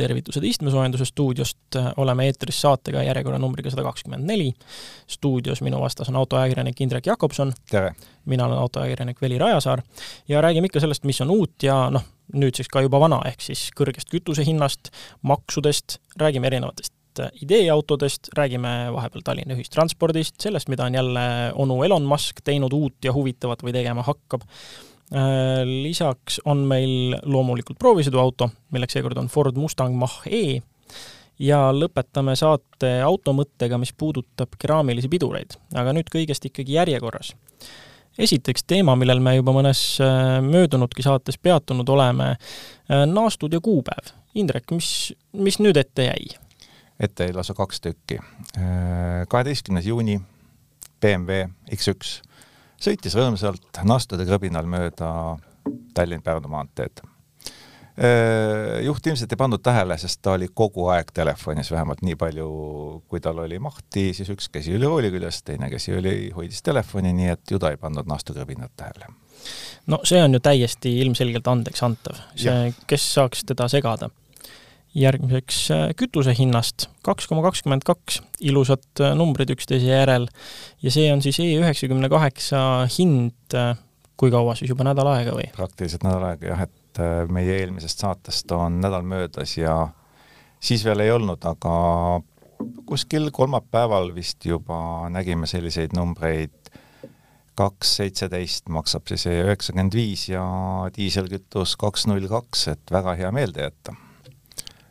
tervitused istmesoojenduse stuudiost, oleme eetris saatega järjekorranumbriga sada kakskümmend neli. stuudios minu vastas on autoajakirjanik Indrek Jakobson. mina olen autoajakirjanik Veli Rajasaar ja räägime ikka sellest, mis on uut ja noh, nüüdseks ka juba vana, ehk siis kõrgest kütusehinnast, maksudest, räägime erinevatest ideeautodest, räägime vahepeal Tallinna ühistranspordist, sellest, mida on jälle onu Elon Musk teinud uut ja huvitavat või tegema hakkab Äh, lisaks on meil loomulikult proovisõiduauto, milleks seekord on Ford Mustang Mach-E ja lõpetame saate automõttega, mis puudutab keraamilisi pidureid, aga nüüd kõigest ikkagi järjekorras. esiteks teema, millel me juba mõnes äh, möödunudki saates peatunud oleme, äh, naastud ja kuupäev. Indrek, mis, mis nüüd ette jäi? ette jäi lausa kaks tükki. kaheteistkümnes juuni BMW X1 sõitis rõõmsalt nastude krõbinal mööda Tallinn-Pärnu maanteed. Juht ilmselt ei pannud tähele, sest ta oli kogu aeg telefonis, vähemalt nii palju, kui tal oli mahti, siis üks käsi oli rooli küljes, teine käsi oli, hoidis telefoni, nii et ju ta ei pannud nastukrõbinat tähele. no see on ju täiesti ilmselgelt andeks antav, see, kes saaks teda segada järgmiseks äh, kütuse hinnast, kaks koma kakskümmend kaks, ilusad äh, numbrid üksteise järel, ja see on siis E üheksakümne kaheksa hind, äh, kui kaua siis, juba nädal aega või? praktiliselt nädal aega jah, et meie eelmisest saatest on nädal möödas ja siis veel ei olnud, aga kuskil kolmapäeval vist juba nägime selliseid numbreid, kaks seitseteist maksab siis E üheksakümmend viis ja diiselkütus kaks null kaks, et väga hea meelde jätta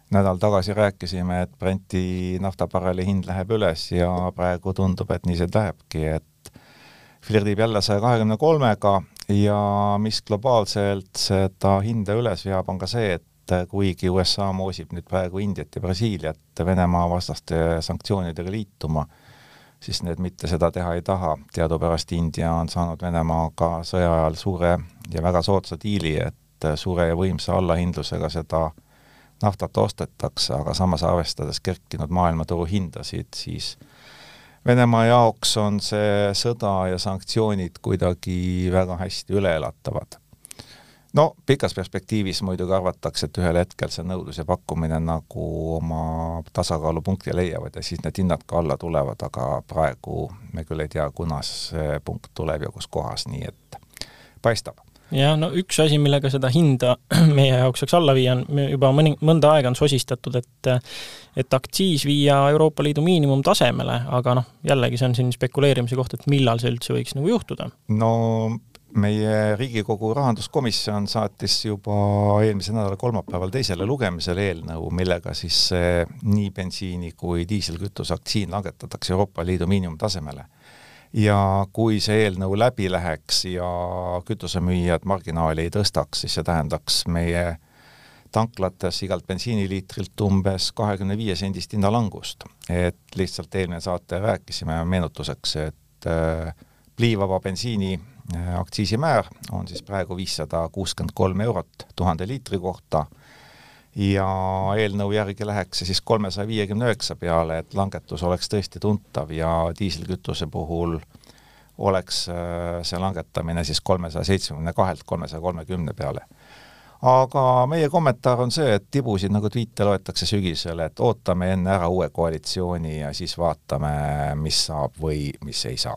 nädal tagasi rääkisime, et Brenti naftabarreli hind läheb üles ja praegu tundub, et nii see lähebki, et flirdib jälle saja kahekümne kolmega ja mis globaalselt seda hinda üles veab, on ka see, et kuigi USA moosib nüüd praegu Indiat ja Brasiiliat Venemaa vastaste sanktsioonidega liituma, siis need mitte seda teha ei taha. teadupärast India on saanud Venemaaga sõja ajal suure ja väga soodsa diili, et suure ja võimsa allahindlusega seda naftat ostetakse, aga samas arvestades kerkinud maailmaturu hindasid, siis Venemaa jaoks on see sõda ja sanktsioonid kuidagi väga hästi üleelatavad. no pikas perspektiivis muidugi arvatakse, et ühel hetkel see nõudlus ja pakkumine nagu oma tasakaalupunkti leiavad ja siis need hinnad ka alla tulevad, aga praegu me küll ei tea, kunas see punkt tuleb ja kus kohas, nii et paistab jah, no üks asi, millega seda hinda meie jaoks saaks alla viia, on juba mõni, mõnda aega on sosistatud, et et aktsiis viia Euroopa Liidu miinimumtasemele, aga noh, jällegi see on siin spekuleerimise koht, et millal see üldse võiks nagu juhtuda? no meie Riigikogu rahanduskomisjon saatis juba eelmise nädala kolmapäeval teisele lugemisele eelnõu, millega siis nii bensiini kui diiselkütuse aktsiin langetatakse Euroopa Liidu miinimumtasemele ja kui see eelnõu läbi läheks ja kütusemüüjad marginaali ei tõstaks, siis see tähendaks meie tanklates igalt bensiiniliitrilt umbes kahekümne viie sendist hinnalangust. et lihtsalt eelmine saate rääkisime meenutuseks, et äh, pliivaba bensiini äh, aktsiisimäär on siis praegu viissada kuuskümmend kolm eurot tuhande liitri kohta ja eelnõu järgi läheks see siis kolmesaja viiekümne üheksa peale, et langetus oleks tõesti tuntav ja diiselkütuse puhul oleks äh, see langetamine siis kolmesaja seitsmekümne kahelt kolmesaja kolmekümne peale. aga meie kommentaar on see, et tibusid nagu tweet'e loetakse sügisel, et ootame enne ära uue koalitsiooni ja siis vaatame, mis saab või mis ei saa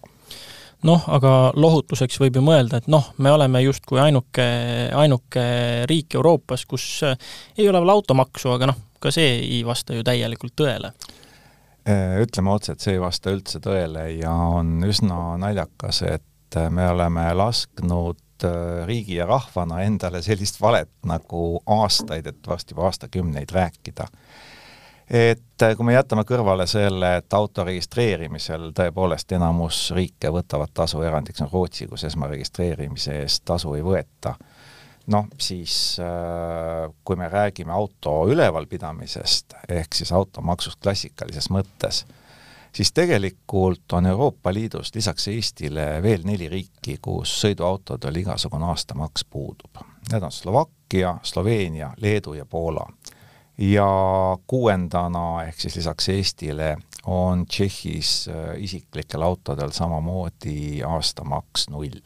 noh, aga lohutuseks võib ju mõelda, et noh, me oleme justkui ainuke, ainuke riik Euroopas, kus äh, ei ole veel automaksu, aga noh, ka see ei vasta ju täielikult tõele. Äh, ütleme otse, et see ei vasta üldse tõele ja on üsna naljakas, et äh, me oleme lasknud riigi ja rahvana endale sellist valet nagu aastaid, et varsti juba aastakümneid rääkida et äh, kui me jätame kõrvale selle, et auto registreerimisel tõepoolest enamus riike võtavad tasu, erandiks on Rootsi, kus esmaregistreerimise eest tasu ei võeta, noh, siis äh, kui me räägime auto ülevalpidamisest, ehk siis automaksust klassikalises mõttes, siis tegelikult on Euroopa Liidus lisaks Eestile veel neli riiki, kus sõiduautodel igasugune aastamaks puudub. Need on Slovakkia, Sloveenia, Leedu ja Poola ja kuuendana ehk siis lisaks Eestile on Tšehhis äh, isiklikel autodel samamoodi aastamaks null.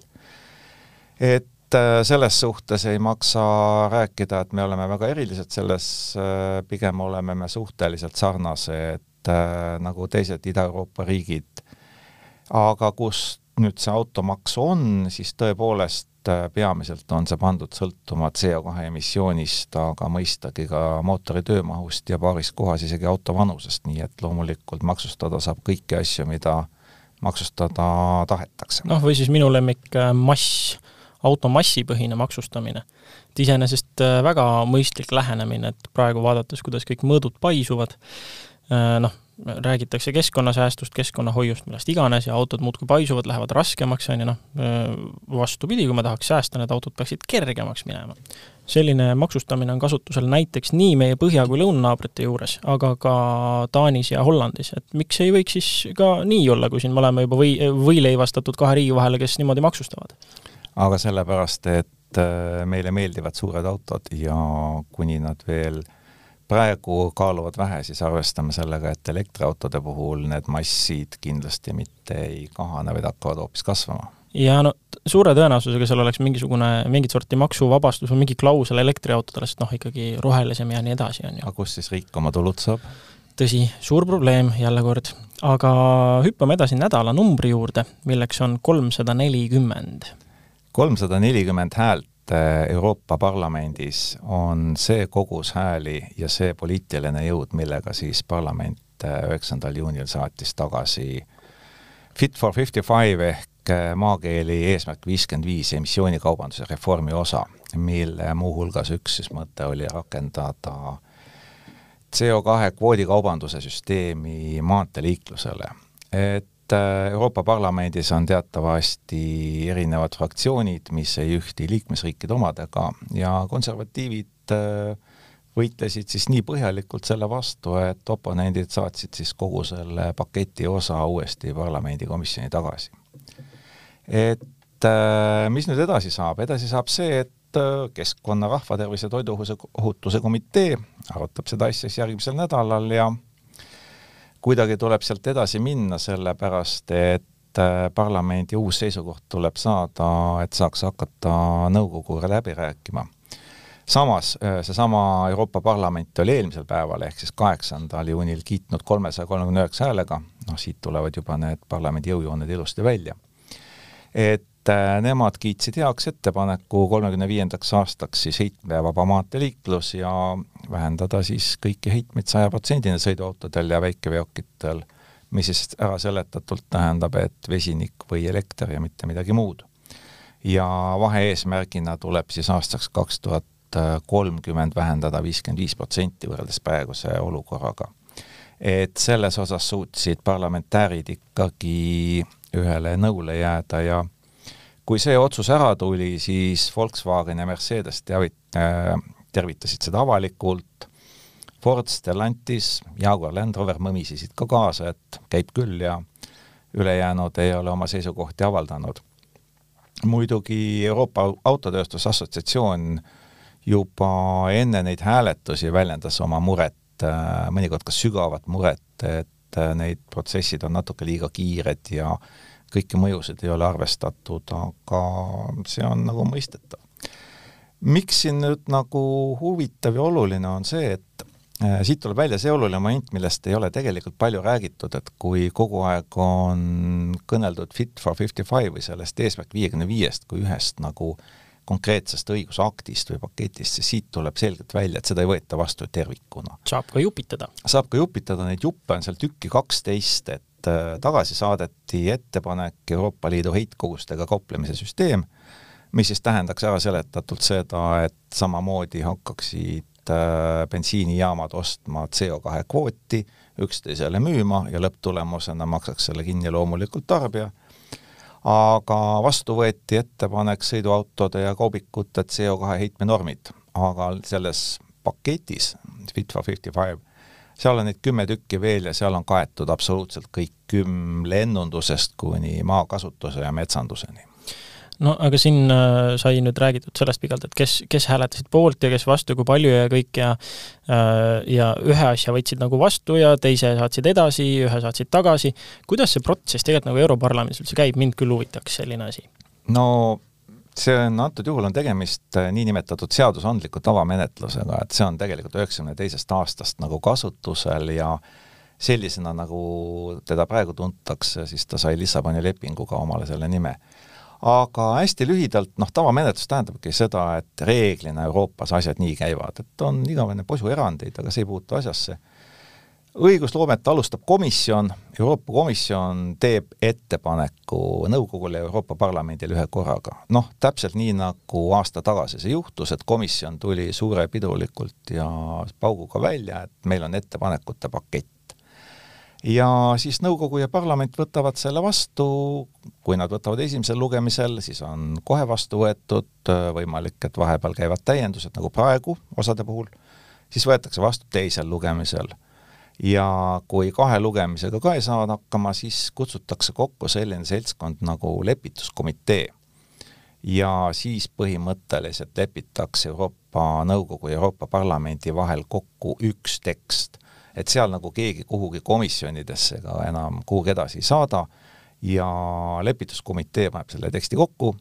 et äh, selles suhtes ei maksa rääkida, et me oleme väga erilised, selles äh, pigem oleme me suhteliselt sarnased nagu teised Ida-Euroopa riigid. aga kus nüüd see automaks on, siis tõepoolest peamiselt on see pandud sõltuma CO2 emissioonist, aga mõistagi ka mootori töömahust ja paaris kohas isegi auto vanusest, nii et loomulikult maksustada saab kõiki asju, mida maksustada tahetakse. noh, või siis minu lemmik mass auto massipõhine maksustamine. et iseenesest äh, väga mõistlik lähenemine, et praegu vaadates, kuidas kõik mõõdud paisuvad, äh, noh, räägitakse keskkonnasäästust, keskkonnahoiust, millest iganes ja autod muudkui paisuvad, lähevad raskemaks, on ju, noh, äh, vastupidi, kui me tahaks säästa, need autod peaksid kergemaks minema. selline maksustamine on kasutusel näiteks nii meie põhja- kui lõunanaabrite juures, aga ka Taanis ja Hollandis, et miks ei võiks siis ka nii olla, kui siin me oleme juba või, võileivastatud kahe riigi vahele, kes niimoodi maksustavad? aga sellepärast, et äh, meile meeldivad suured autod ja kuni nad veel praegu kaaluvad vähe, siis arvestame sellega, et elektriautode puhul need massid kindlasti mitte ei kahane, vaid hakkavad hoopis kasvama. ja no suure tõenäosusega seal oleks mingisugune, mingit sorti maksuvabastus või mingi klausel elektriautodele, sest noh, ikkagi rohelisem ja nii edasi, on ju. aga kust siis riik oma tulud saab? tõsi, suur probleem jälle kord, aga hüppame edasi nädalanumbri juurde, milleks on kolmsada nelikümmend kolmsada nelikümmend häält äh, Euroopa Parlamendis on see kogus hääli ja see poliitiline jõud, millega siis parlament äh, üheksandal juunil saatis tagasi Fit for fifty five ehk äh, maakeeli eesmärk viiskümmend viis emissioonikaubanduse reformi osa, mille muuhulgas üks siis mõte oli rakendada CO2 kvoodikaubanduse süsteemi maanteeliiklusele. et Äh, Euroopa Parlamendis on teatavasti erinevad fraktsioonid, mis ei ühti liikmesriikide omadega ja konservatiivid äh, võitlesid siis nii põhjalikult selle vastu, et oponendid saatsid siis kogu selle paketi osa uuesti parlamendikomisjoni tagasi. et äh, mis nüüd edasi saab, edasi saab see, et keskkonna, rahvatervise, toiduohutuse komitee arutab seda asja siis järgmisel nädalal ja kuidagi tuleb sealt edasi minna, sellepärast et äh, parlamendi uus seisukoht tuleb saada, et saaks hakata nõukoguga läbi rääkima. samas äh, seesama Euroopa Parlament oli eelmisel päeval, ehk siis kaheksandal juunil kiitnud kolmesaja kolmekümne üheksa häälega, noh siit tulevad juba need parlamendi jõujooned ilusti välja, et nemad kiitsid heaks ettepaneku kolmekümne viiendaks aastaks siis heitmevaba maanteeliiklus ja vähendada siis kõiki heitmeid saja protsendini sõiduautodel ja väikeveokitel, mis siis ära seletatult tähendab, et vesinik või elekter ja mitte midagi muud. ja vahe-eesmärgina tuleb siis aastaks kaks tuhat kolmkümmend vähendada viiskümmend viis protsenti võrreldes praeguse olukorraga. et selles osas suutsid parlamentäärid ikkagi ühele nõule jääda ja kui see otsus ära tuli, siis Volkswagen ja Mercedes teavit- äh,, tervitasid seda avalikult, Ford, Stellantis, Jaguar Land Rover mõmisesid ka kaasa, et käib küll ja ülejäänud ei ole oma seisukohti avaldanud. muidugi Euroopa Autotööstuse Assotsiatsioon juba enne neid hääletusi väljendas oma muret, äh, mõnikord ka sügavat muret, et äh, need protsessid on natuke liiga kiired ja kõiki mõjusid ei ole arvestatud, aga see on nagu mõistetav miks siin nüüd nagu huvitav ja oluline on see, et äh, siit tuleb välja see oluline moment, millest ei ole tegelikult palju räägitud, et kui kogu aeg on kõneldud Fit for fifty five või sellest eesmärk viiekümne viiest kui ühest nagu konkreetsest õigusaktist või paketist, siis siit tuleb selgelt välja, et seda ei võeta vastu tervikuna. saab ka jupitada. saab ka jupitada, neid juppe on seal tükki kaksteist, et äh, tagasi saadeti ettepanek Euroopa Liidu heitkogustega kauplemise süsteem mis siis tähendaks ära seletatult seda, et samamoodi hakkaksid äh, bensiinijaamad ostma CO2 kvooti, üksteisele müüma ja lõpptulemusena maksaks selle kinni loomulikult tarbija, aga vastu võeti ettepanek sõiduautode ja kaubikute CO2 heitmenormid, aga selles paketis, Fit for fifty five, seal on neid kümme tükki veel ja seal on kaetud absoluutselt kõik küm lennundusest kuni maakasutuse ja metsanduseni no aga siin äh, sai nüüd räägitud sellest pikalt, et kes, kes hääletasid poolt ja kes vastu kui palju ja kõik ja äh, ja ühe asja võtsid nagu vastu ja teise saatsid edasi, ühe saatsid tagasi. kuidas see protsess tegelikult nagu Europarlamendis üldse käib, mind küll huvitaks selline asi. no see on, antud juhul on tegemist äh, niinimetatud seadusandliku tavamenetlusega, et see on tegelikult üheksakümne teisest aastast nagu kasutusel ja sellisena, nagu teda praegu tuntakse, siis ta sai Lissaboni lepinguga omale selle nime. aga hästi lühidalt, noh, tavamenetlus tähendabki seda, et reeglina Euroopas asjad nii käivad, et on igavene posu erandeid, aga see ei puutu asjasse õigusloomet alustab komisjon, Euroopa Komisjon teeb ettepaneku nõukogule ja Euroopa Parlamendile ühe korraga. noh, täpselt nii, nagu aasta tagasi see juhtus, et komisjon tuli suurepidulikult ja pauguga välja, et meil on ettepanekute pakett. ja siis nõukogu ja parlament võtavad selle vastu, kui nad võtavad esimesel lugemisel, siis on kohe vastu võetud, võimalik, et vahepeal käivad täiendused, nagu praegu osade puhul, siis võetakse vastu teisel lugemisel ja kui kahe lugemisega ka ei saada hakkama, siis kutsutakse kokku selline seltskond nagu lepituskomitee. ja siis põhimõtteliselt lepitakse Euroopa Nõukogu ja Euroopa Parlamendi vahel kokku üks tekst. et seal nagu keegi kuhugi komisjonidesse ka enam kuhugi edasi ei saada ja lepituskomitee paneb selle teksti kokku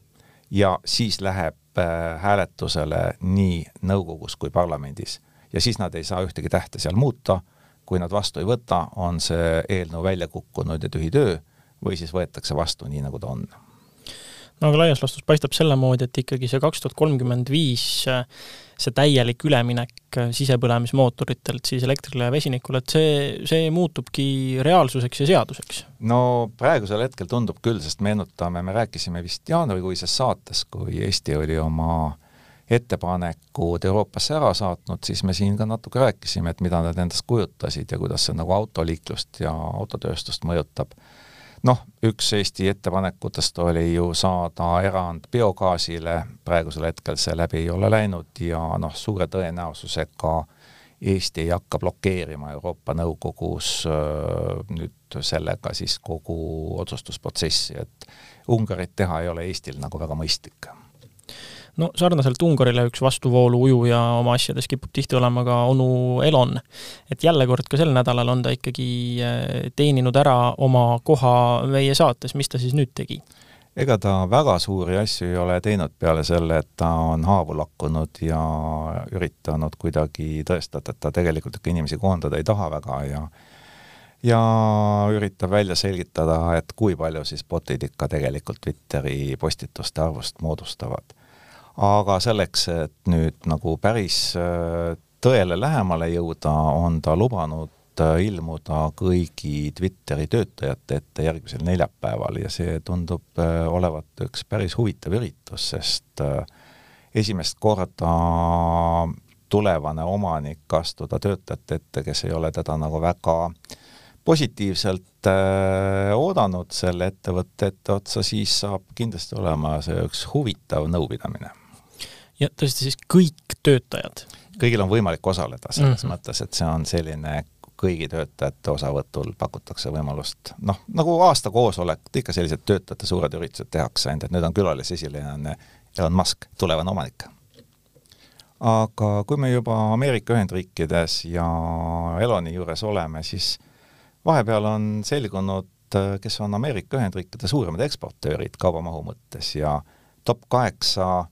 ja siis läheb äh, hääletusele nii nõukogus kui parlamendis. ja siis nad ei saa ühtegi tähte seal muuta kui nad vastu ei võta, on see eelnõu välja kukkunud ja tühi töö või siis võetakse vastu nii, nagu ta on no aga laias laastus paistab selle moodi, et ikkagi see kaks tuhat kolmkümmend viis, see täielik üleminek sisepõlemismootoritelt siis elektrile ja vesinikule, et see, see muutubki reaalsuseks ja seaduseks? no praegusel hetkel tundub küll, sest meenutame, me rääkisime vist jaanuarikuises saates, kui Eesti oli oma ettepanekud Euroopasse ära saatnud, siis me siin ka natuke rääkisime, et mida nad endast kujutasid ja kuidas see nagu autoliiklust ja autotööstust mõjutab. noh, üks Eesti ettepanekutest oli ju saada erand biogaasile, praegusel hetkel see läbi ei ole läinud ja noh, suure tõenäosusega Eesti ei hakka blokeerima Euroopa Nõukogus nüüd sellega siis kogu otsustusprotsessi, et Ungarit teha ei ole Eestil nagu väga mõistlik no sarnaselt Ungarile üks vastuvoolu ujuja oma asjades kipub tihti olema ka onu Elon. et jälle kord ka sel nädalal on ta ikkagi eh, teeninud ära oma koha meie saates, mis ta siis nüüd tegi? ega ta väga suuri asju ei ole teinud peale selle, et ta on haavu lakkunud ja üritanud kuidagi tõestada, et ta tegelikult ikka inimesi koondada ei taha väga ja ja üritab välja selgitada, et kui palju siis botid ikka tegelikult Twitteri postituste arvust moodustavad aga selleks, et nüüd nagu päris äh, tõele lähemale jõuda, on ta lubanud äh, ilmuda kõigi Twitteri töötajate ette järgmisel neljapäeval. Ja see tundub äh, olevat üks päris huvitav üritus, sest esimest korda tulevane omanik astuda töötajate ette, kes ei ole teda nagu väga positiivselt oodanud selle ettevõtte etteotsa, siis saab kindlasti olema see üks huvitav nõupidamine ja tõesti siis kõik töötajad? kõigil on võimalik osaleda selles mm -hmm. mõttes, et see on selline kõigi töötajate osavõtul pakutakse võimalust, noh, nagu aasta koosolek, ikka sellised töötajate suured üritused tehakse, ainult et nüüd on külalisesineja Elon Musk, tulevane omanik. aga kui me juba Ameerika Ühendriikides ja Eloni juures oleme, siis vahepeal on selgunud, kes on Ameerika Ühendriikide suuremad eksportöörid kaubamahu mõttes ja top kaheksa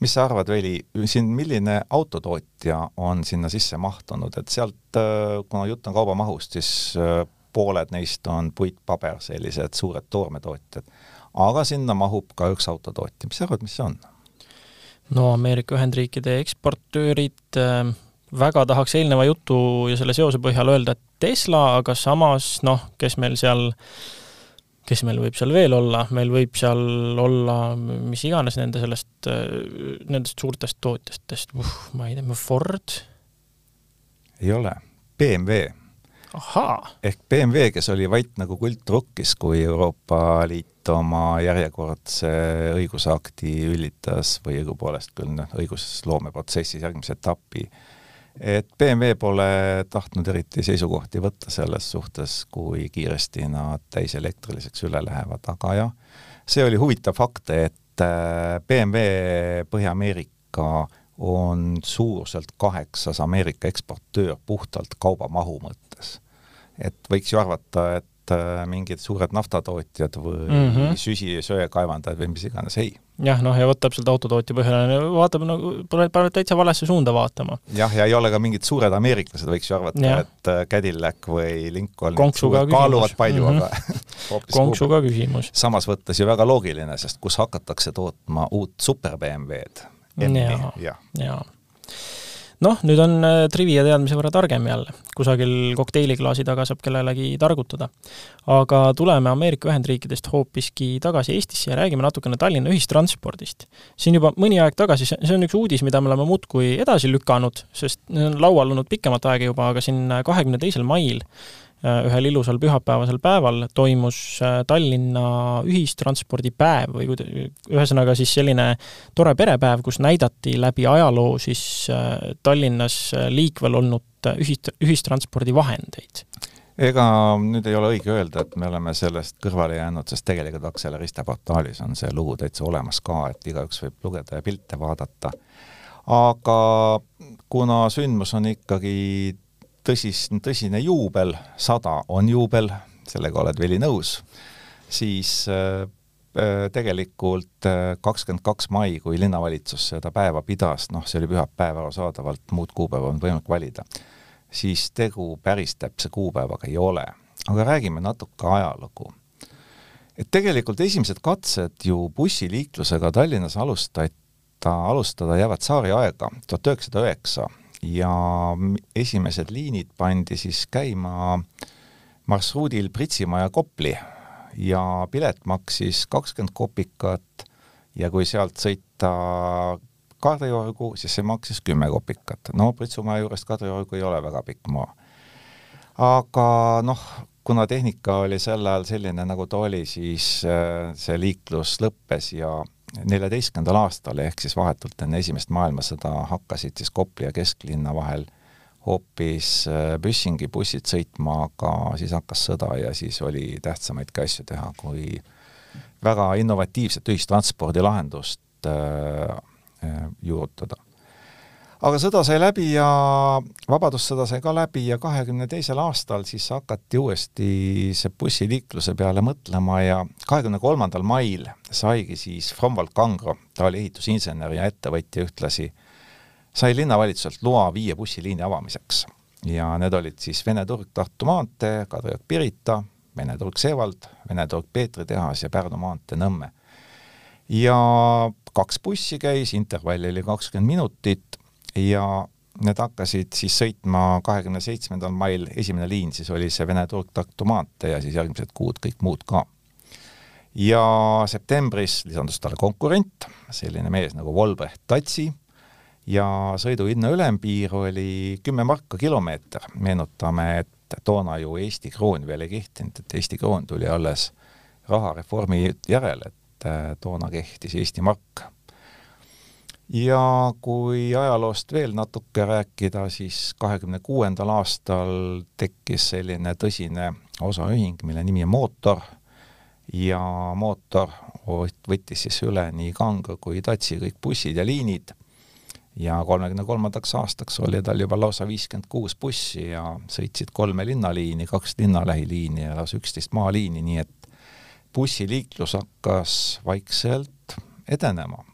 mis sa arvad, Veli, siin milline autotootja on sinna sisse mahtunud, et sealt, äh, kuna jutt on kaubamahust, siis äh, pooled neist on puitpaber, sellised suured toormetootjad. aga sinna mahub ka üks autotootja, mis sa arvad, mis see on? no Ameerika Ühendriikide eksportöörid äh, väga tahaks eelneva jutu ja selle seose põhjal öelda, et Tesla, aga samas noh, kes meil seal äh, kes meil võib seal veel olla, meil võib seal olla mis iganes nende sellest, nendest suurtest tootjatest, ma ei tea, Ford? ei ole, BMW. ehk BMW, kes oli vait nagu kultrukkis, kui Euroopa Liit oma järjekordse õigusakti ülitas või õigupoolest küll noh, õigusloomeprotsessis järgmise etapi äh, et BMW pole tahtnud eriti seisukohti võtta selles suhtes, kui kiiresti nad täiselektriliseks üle lähevad, aga jah, see oli huvitav fakt, et äh, BMW Põhja-Ameerika on suuruselt kaheksas Ameerika eksportöör puhtalt kaubamahu mõttes. et võiks ju arvata, et mingid suured naftatootjad või mm -hmm. süsisöekaevandajad või mis iganes, ei. jah, noh ja vot täpselt autotootja põhjal vaatab nagu, paneb täitsa valesse suunda vaatama. jah, ja ei ole ka mingid suured ameeriklased, võiks ju arvata, et äh, Cadillac või Lincoln kaaluvad palju mm, -hmm. aga konksuga küsimus. samas võttes ju väga loogiline, sest kus hakatakse tootma uut super BMW-d. jaa, jaa noh, nüüd on äh, trivia teadmise võrra targem jälle, kusagil kokteiliklaasi taga saab kellelegi targutada. aga tuleme Ameerika Ühendriikidest hoopiski tagasi Eestisse ja räägime natukene Tallinna ühistranspordist. siin juba mõni aeg tagasi, see on üks uudis, mida me oleme muudkui edasi lükanud, sest laual olnud pikemat aega juba, aga siin kahekümne teisel mail ühel ilusal pühapäevasel päeval toimus äh, Tallinna ühistranspordipäev või ühesõnaga siis selline tore perepäev, kus näidati läbi ajaloo siis äh, Tallinnas liikvel olnud ühist-, ühistranspordivahendeid ega nüüd ei ole õige öelda, et me oleme sellest kõrvale jäänud, sest tegelikult Akseleriste portaalis on see lugu täitsa olemas ka, et igaüks võib lugeda ja pilte vaadata. aga kuna sündmus on ikkagi tõsis, tõsine juubel, sada on juubel, sellega oled Veli nõus, siis äh, äh, tegelikult äh, kakskümmend kaks mai, kui linnavalitsus seda päeva pidas, noh, see oli pühapäev arusaadavalt, muud kuupäeva on võimalik valida, siis tegu päris täpse kuupäevaga ei ole. aga räägime natuke ajalugu. et tegelikult esimesed katsed ju bussiliiklusega Tallinnas alustati, alustada jäävad tsaariaega, tuhat üheksasada üheksa ja esimesed liinid pandi siis käima marsruudil Pritsimaa ja Kopli ja pilet maksis kakskümmend kopikat ja kui sealt sõita Kadriorgu, siis see maksis kümme kopikat. no Pritsumaa juurest Kadriorgu ei ole väga pikk maa. aga noh, kuna tehnika oli sel ajal selline, nagu ta oli, siis äh, see liiklus lõppes ja neljateistkümnendal aastal ehk siis vahetult enne esimest maailmasõda hakkasid siis Kopli ja kesklinna vahel hoopis äh, Büssingi bussid sõitma, aga siis hakkas sõda ja siis oli tähtsamaidki asju teha, kui väga innovatiivset ühistranspordilahendust äh, äh, juurutada aga sõda sai läbi ja Vabadussõda sai ka läbi ja kahekümne teisel aastal siis hakati uuesti see bussiliikluse peale mõtlema ja kahekümne kolmandal mail saigi siis Fromvald Kangro, ta oli ehitusinsener ja ettevõtja ühtlasi, sai linnavalitsuselt loa viie bussiliini avamiseks. ja need olid siis Vene turg Tartu maantee, Kadriorg Pirita, Vene turg Seevald, Vene turg Peetri tehas ja Pärnu maantee Nõmme. ja kaks bussi käis, intervall oli kakskümmend minutit ja need hakkasid siis sõitma kahekümne seitsmendal mail, esimene liin siis oli see Vene turg Tartu maantee ja siis järgmised kuud kõik muud ka. ja septembris lisandus talle konkurent, selline mees nagu Volbrecht Tatsi, ja sõiduhinna ülempiir oli kümme marka kilomeeter, meenutame, et toona ju Eesti kroon veel ei kehtinud, et Eesti kroon tuli alles rahareformi järel, et äh, toona kehtis Eesti mark ja kui ajaloost veel natuke rääkida, siis kahekümne kuuendal aastal tekkis selline tõsine osaühing, mille nimi on Mootor. Ja Mootor võttis siis üle nii Kanga kui Tatsi kõik bussid ja liinid. Ja kolmekümne kolmandaks aastaks oli tal juba lausa viiskümmend kuus bussi ja sõitsid kolme linnaliini, kaks linnalähiliini ja lausa üksteist maaliini, nii et bussiliiklus hakkas vaikselt edenema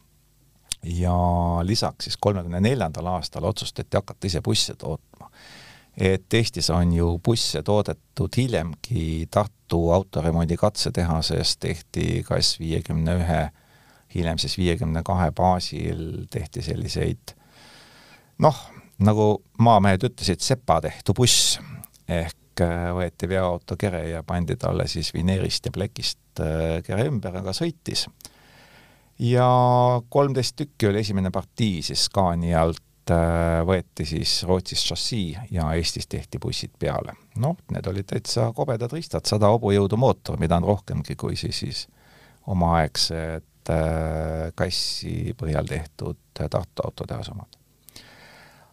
ja lisaks siis kolmekümne neljandal aastal otsustati hakata ise busse tootma. et Eestis on ju busse toodetud hiljemgi Tartu autoremondi katsetehases tehti kas viiekümne ühe, hiljem siis viiekümne kahe baasil tehti selliseid noh, nagu maamehed ütlesid, sepa tehtu buss ehk äh, võeti veoauto kere ja pandi talle siis vineerist ja plekist äh, kere ümber, aga sõitis ja kolmteist tükki oli esimene partii siis Scania alt, äh, võeti siis Rootsis šassii ja Eestis tehti bussid peale. noh, need olid täitsa kobedad riistad, sada hobujõudu mootor, mida on rohkemgi kui siis, siis omaaegsed äh, kassi põhjal tehtud Tartu autotehase omad.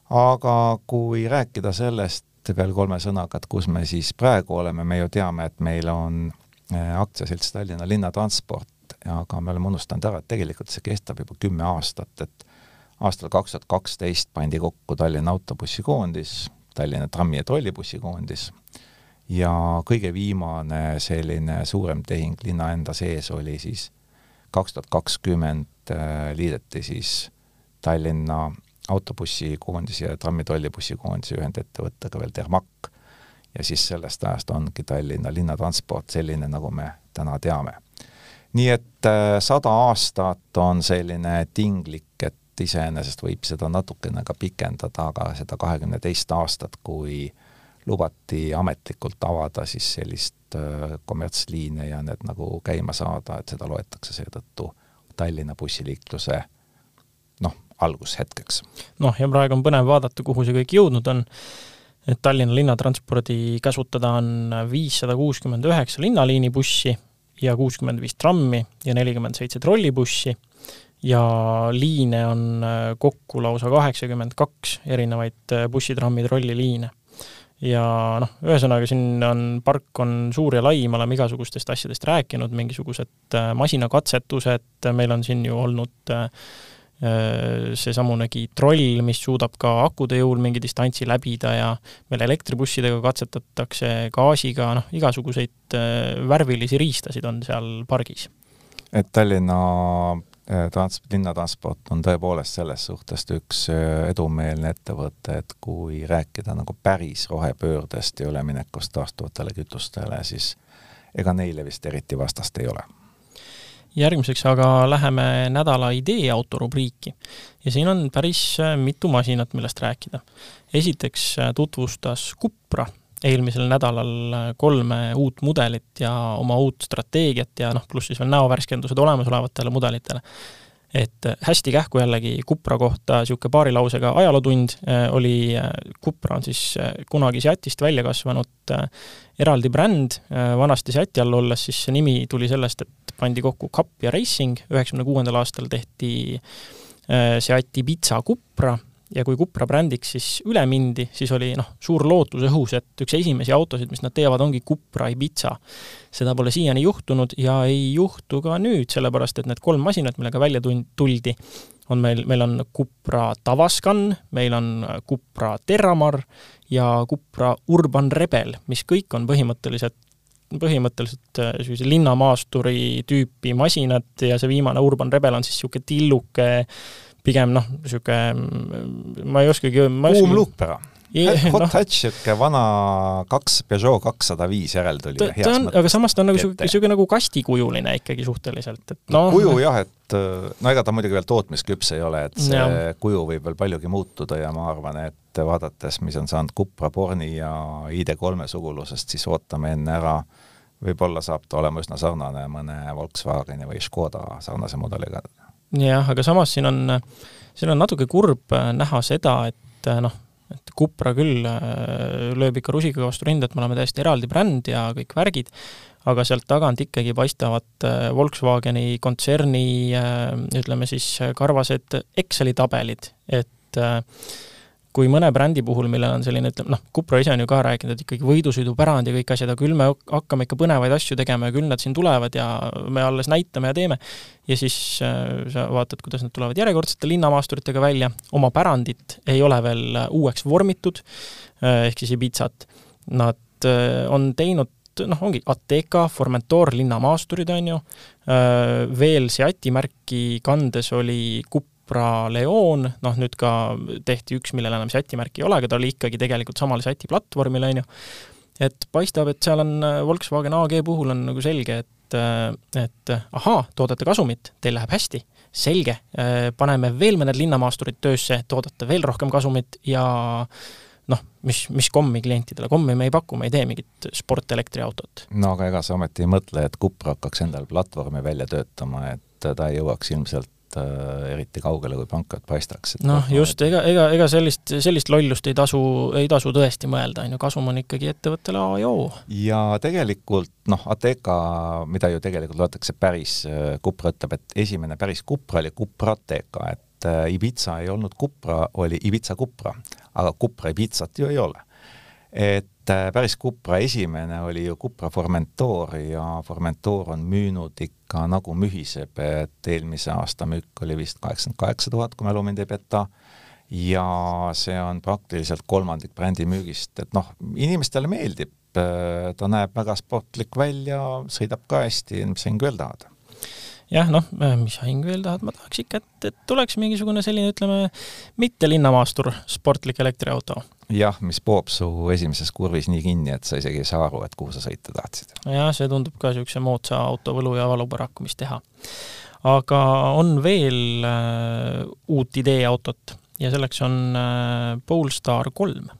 aga kui rääkida sellest veel kolme sõnaga, et kus me siis praegu oleme, me ju teame, et meil on äh, aktsiaselts Tallinna Linnatransport, aga me oleme unustanud ära, et tegelikult see kestab juba kümme aastat, et aastal kaks tuhat kaksteist pandi kokku Tallinna autobussikoondis, Tallinna trammi- ja trollibussikoondis ja kõige viimane selline suurem tehing linna enda sees oli siis kaks tuhat kakskümmend liideti siis Tallinna autobussikoondise ja trammitrollibussikoondise ühendettevõttega veel Dermak ja siis sellest ajast ongi Tallinna linnatransport selline, nagu me täna teame. Nii et äh, sada aastat on selline tinglik, et iseenesest võib seda natukene ka pikendada, aga seda kahekümne teist aastat, kui lubati ametlikult avada siis sellist äh, kommertsliine ja need nagu käima saada, et seda loetakse seetõttu Tallinna bussiliikluse noh, algushetkeks. noh, ja praegu on põnev vaadata, kuhu see kõik jõudnud on, et Tallinna linnatranspordi käsutada on viissada kuuskümmend üheksa linnaliini bussi ja kuuskümmend viis trammi ja nelikümmend seitse trollibussi. Ja liine on kokku lausa kaheksakümmend kaks erinevaid bussi, trammi, trolliliine. Ja noh, ühesõnaga siin on, park on suur ja lai, me oleme igasugustest asjadest rääkinud, mingisugused masinakatsetused, meil on siin ju olnud äh, Äh, seesamunegi troll, mis suudab ka akude jõul mingi distantsi läbida ja meil elektribussidega katsetatakse gaasiga, noh, igasuguseid äh, värvilisi riistasid on seal pargis. et Tallinna äh, trans-, linnatransport on tõepoolest selles suhtes üks edumeelne ettevõte, et kui rääkida nagu päris rohepöördest ja üleminekust taastuvatele kütustele, siis ega neile vist eriti vastast ei ole järgmiseks aga läheme nädala ideeauto rubriiki ja siin on päris äh, mitu masinat, millest rääkida. esiteks äh, tutvustas Cupra eelmisel nädalal äh, kolme uut mudelit ja oma uut strateegiat ja noh, pluss siis veel näovärskendused olemasolevatele mudelitele et hästi kähku jällegi Cupra kohta niisugune paari lausega ajalootund oli, Cupra on siis kunagi Seatist välja kasvanud eraldi bränd, vanasti Seati all olles, siis see nimi tuli sellest, et pandi kokku Cup ja Racing, üheksakümne kuuendal aastal tehti äh, Seati Pitsa Cupra ja kui Cupra brändiks siis üle mindi, siis oli noh, suur lootus õhus, et üks esimesi autosid, mis nad teevad, ongi Cupra Ibiza. seda pole siiani juhtunud ja ei juhtu ka nüüd, sellepärast et need kolm masinat, millega välja tund-, tuldi, on meil, meil on Cupra Tavascan, meil on Cupra Terramar ja Cupra Urban Rebel, mis kõik on põhimõtteliselt põhimõtteliselt sellise äh, linnamaasturi tüüpi masinad ja see viimane Urban Rebel on siis niisugune tilluke, pigem noh, niisugune, ma ei oskagi kuum luukpera Hot no, Hatch, niisugune vana kaks, Peugeot kakssada viis järeltulija, heas mõttes. aga samas ta on nagu niisugune, nagu kastikujuline ikkagi suhteliselt, et noh no, kuju jah, et no ega ta muidugi veel tootmisküps ei ole, et see ja. kuju võib veel paljugi muutuda ja ma arvan, et vaadates, mis on saanud Cupra, Borni ja ID3 sugulusest, siis ootame enne ära võib-olla saab ta olema üsna sarnane mõne Volkswageni või Škoda sarnase mudeliga. Jah, aga samas siin on, siin on natuke kurb näha seda, et noh, et Cupra küll äh, lööb ikka rusikaga vastu rinda, et me oleme täiesti eraldi bränd ja kõik värgid, aga sealt tagant ikkagi paistavad äh, Volkswageni kontserni äh, ütleme siis karvased Exceli tabelid, et äh, kui mõne brändi puhul, millel on selline, ütleme noh, Cupra ise on ju ka rääkinud, et ikkagi võidusõidupärand ja kõik asjad, aga küll me hakkame ikka põnevaid asju tegema ja küll nad siin tulevad ja me alles näitame ja teeme. ja siis äh, sa vaatad, kuidas nad tulevad järjekordsete linnamaasturitega välja, oma pärandit ei ole veel uueks vormitud äh,, ehk siis Ibizat. Nad äh, on teinud noh, ongi Ateca, Formentor linnamaasturid, on ju, äh, veel Seati märki kandes oli Cup Cupra Leon, noh nüüd ka tehti üks, millel enam säti märki ei ole, aga ta oli ikkagi tegelikult samale säti platvormil, on ju. et paistab, et seal on äh, Volkswagen AG puhul on nagu selge, et, äh, et ahaa, toodate kasumit, teil läheb hästi, selge, äh, paneme veel mõned linnamaasturid töösse, toodate veel rohkem kasumit ja noh, mis, mis kommi klientidele, kommi me ei paku, me ei tee mingit sportelektriautot. no aga ega sa ometi ei mõtle, et Cupra hakkaks endale platvormi välja töötama, et ta jõuaks ilmselt äh, eriti kaugele, kui pankad paistaks. noh, just, ega, ega, ega sellist, sellist lollust ei tasu, ei tasu tõesti mõelda, on ju, kasum on ikkagi ettevõttele A ja O. ja tegelikult noh, Ateca, mida ju tegelikult loetakse päris, äh, Cupra ütleb, et esimene päris Cupra oli Cupra Ateca, et äh, Ibiza ei olnud Cupra, oli Ibiza Cupra, aga Cupra Ibizat ju ei ole et äh, päris Cupra esimene oli ju Cupra Formentor ja Formentor on müünud ikka nagu mühiseb, et eelmise aasta müük oli vist kaheksakümmend kaheksa tuhat, kui mälu mind ei peta, ja see on praktiliselt kolmandik brändi müügist, et noh, inimestele meeldib ta näeb väga sportlik välja, sõidab ka hästi, mis hingu veel tahad jah, noh, mis sa hingu veel tahad, ma tahaks ikka, et, et tuleks mingisugune selline, ütleme, mitte linnamaastur sportlik elektriauto. jah, mis poob su esimeses kurvis nii kinni, et sa isegi ei saa aru, et kuhu sa sõita tahtsid. jah, see tundub ka niisuguse moodsa auto võlu ja valu paraku, mis teha. aga on veel äh, uut ideeautot ja selleks on äh, Polestar kolm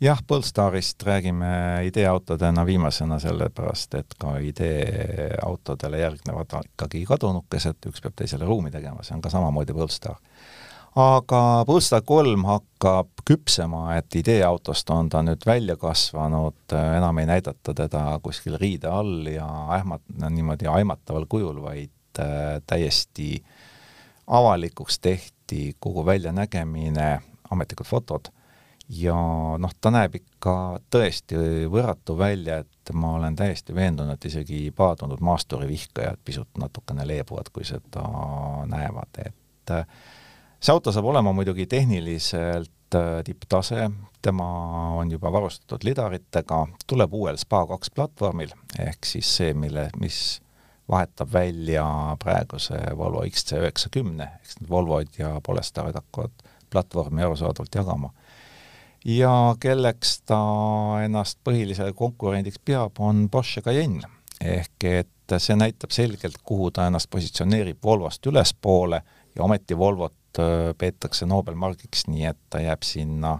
jah, Polestarist räägime ideeautodena viimasena, sellepärast et ka ideeautodele järgnevad ikkagi kadunukesed, üks peab teisele ruumi tegema, see on ka samamoodi Polestar. aga Polestar kolm hakkab küpsema, et ideeautost on ta nüüd välja kasvanud, enam ei näidata teda kuskil riide all ja ähmat-, niimoodi aimataval kujul, vaid äh, täiesti avalikuks tehti kogu väljanägemine, ametlikud fotod ja noh, ta näeb ikka tõesti võrratu välja, et ma olen täiesti veendunud, et isegi paadunud maasturivihkajad pisut natukene leebuvad, kui seda näevad, et äh, see auto saab olema muidugi tehniliselt äh, tipptase, tema on juba varustatud lidaritega, tuleb uuel SPA2 platvormil, ehk siis see, mille, mis vahetab välja praeguse Volvo XC90, eks need Volvod ja Polestarid hakkavad platvormi arusaadavalt jagama ja kelleks ta ennast põhilisele konkurendiks peab, on Porsche Cayenne. ehk et see näitab selgelt, kuhu ta ennast positsioneerib Volvost ülespoole ja ometi Volvot peetakse Nobelmargiks, nii et ta jääb sinna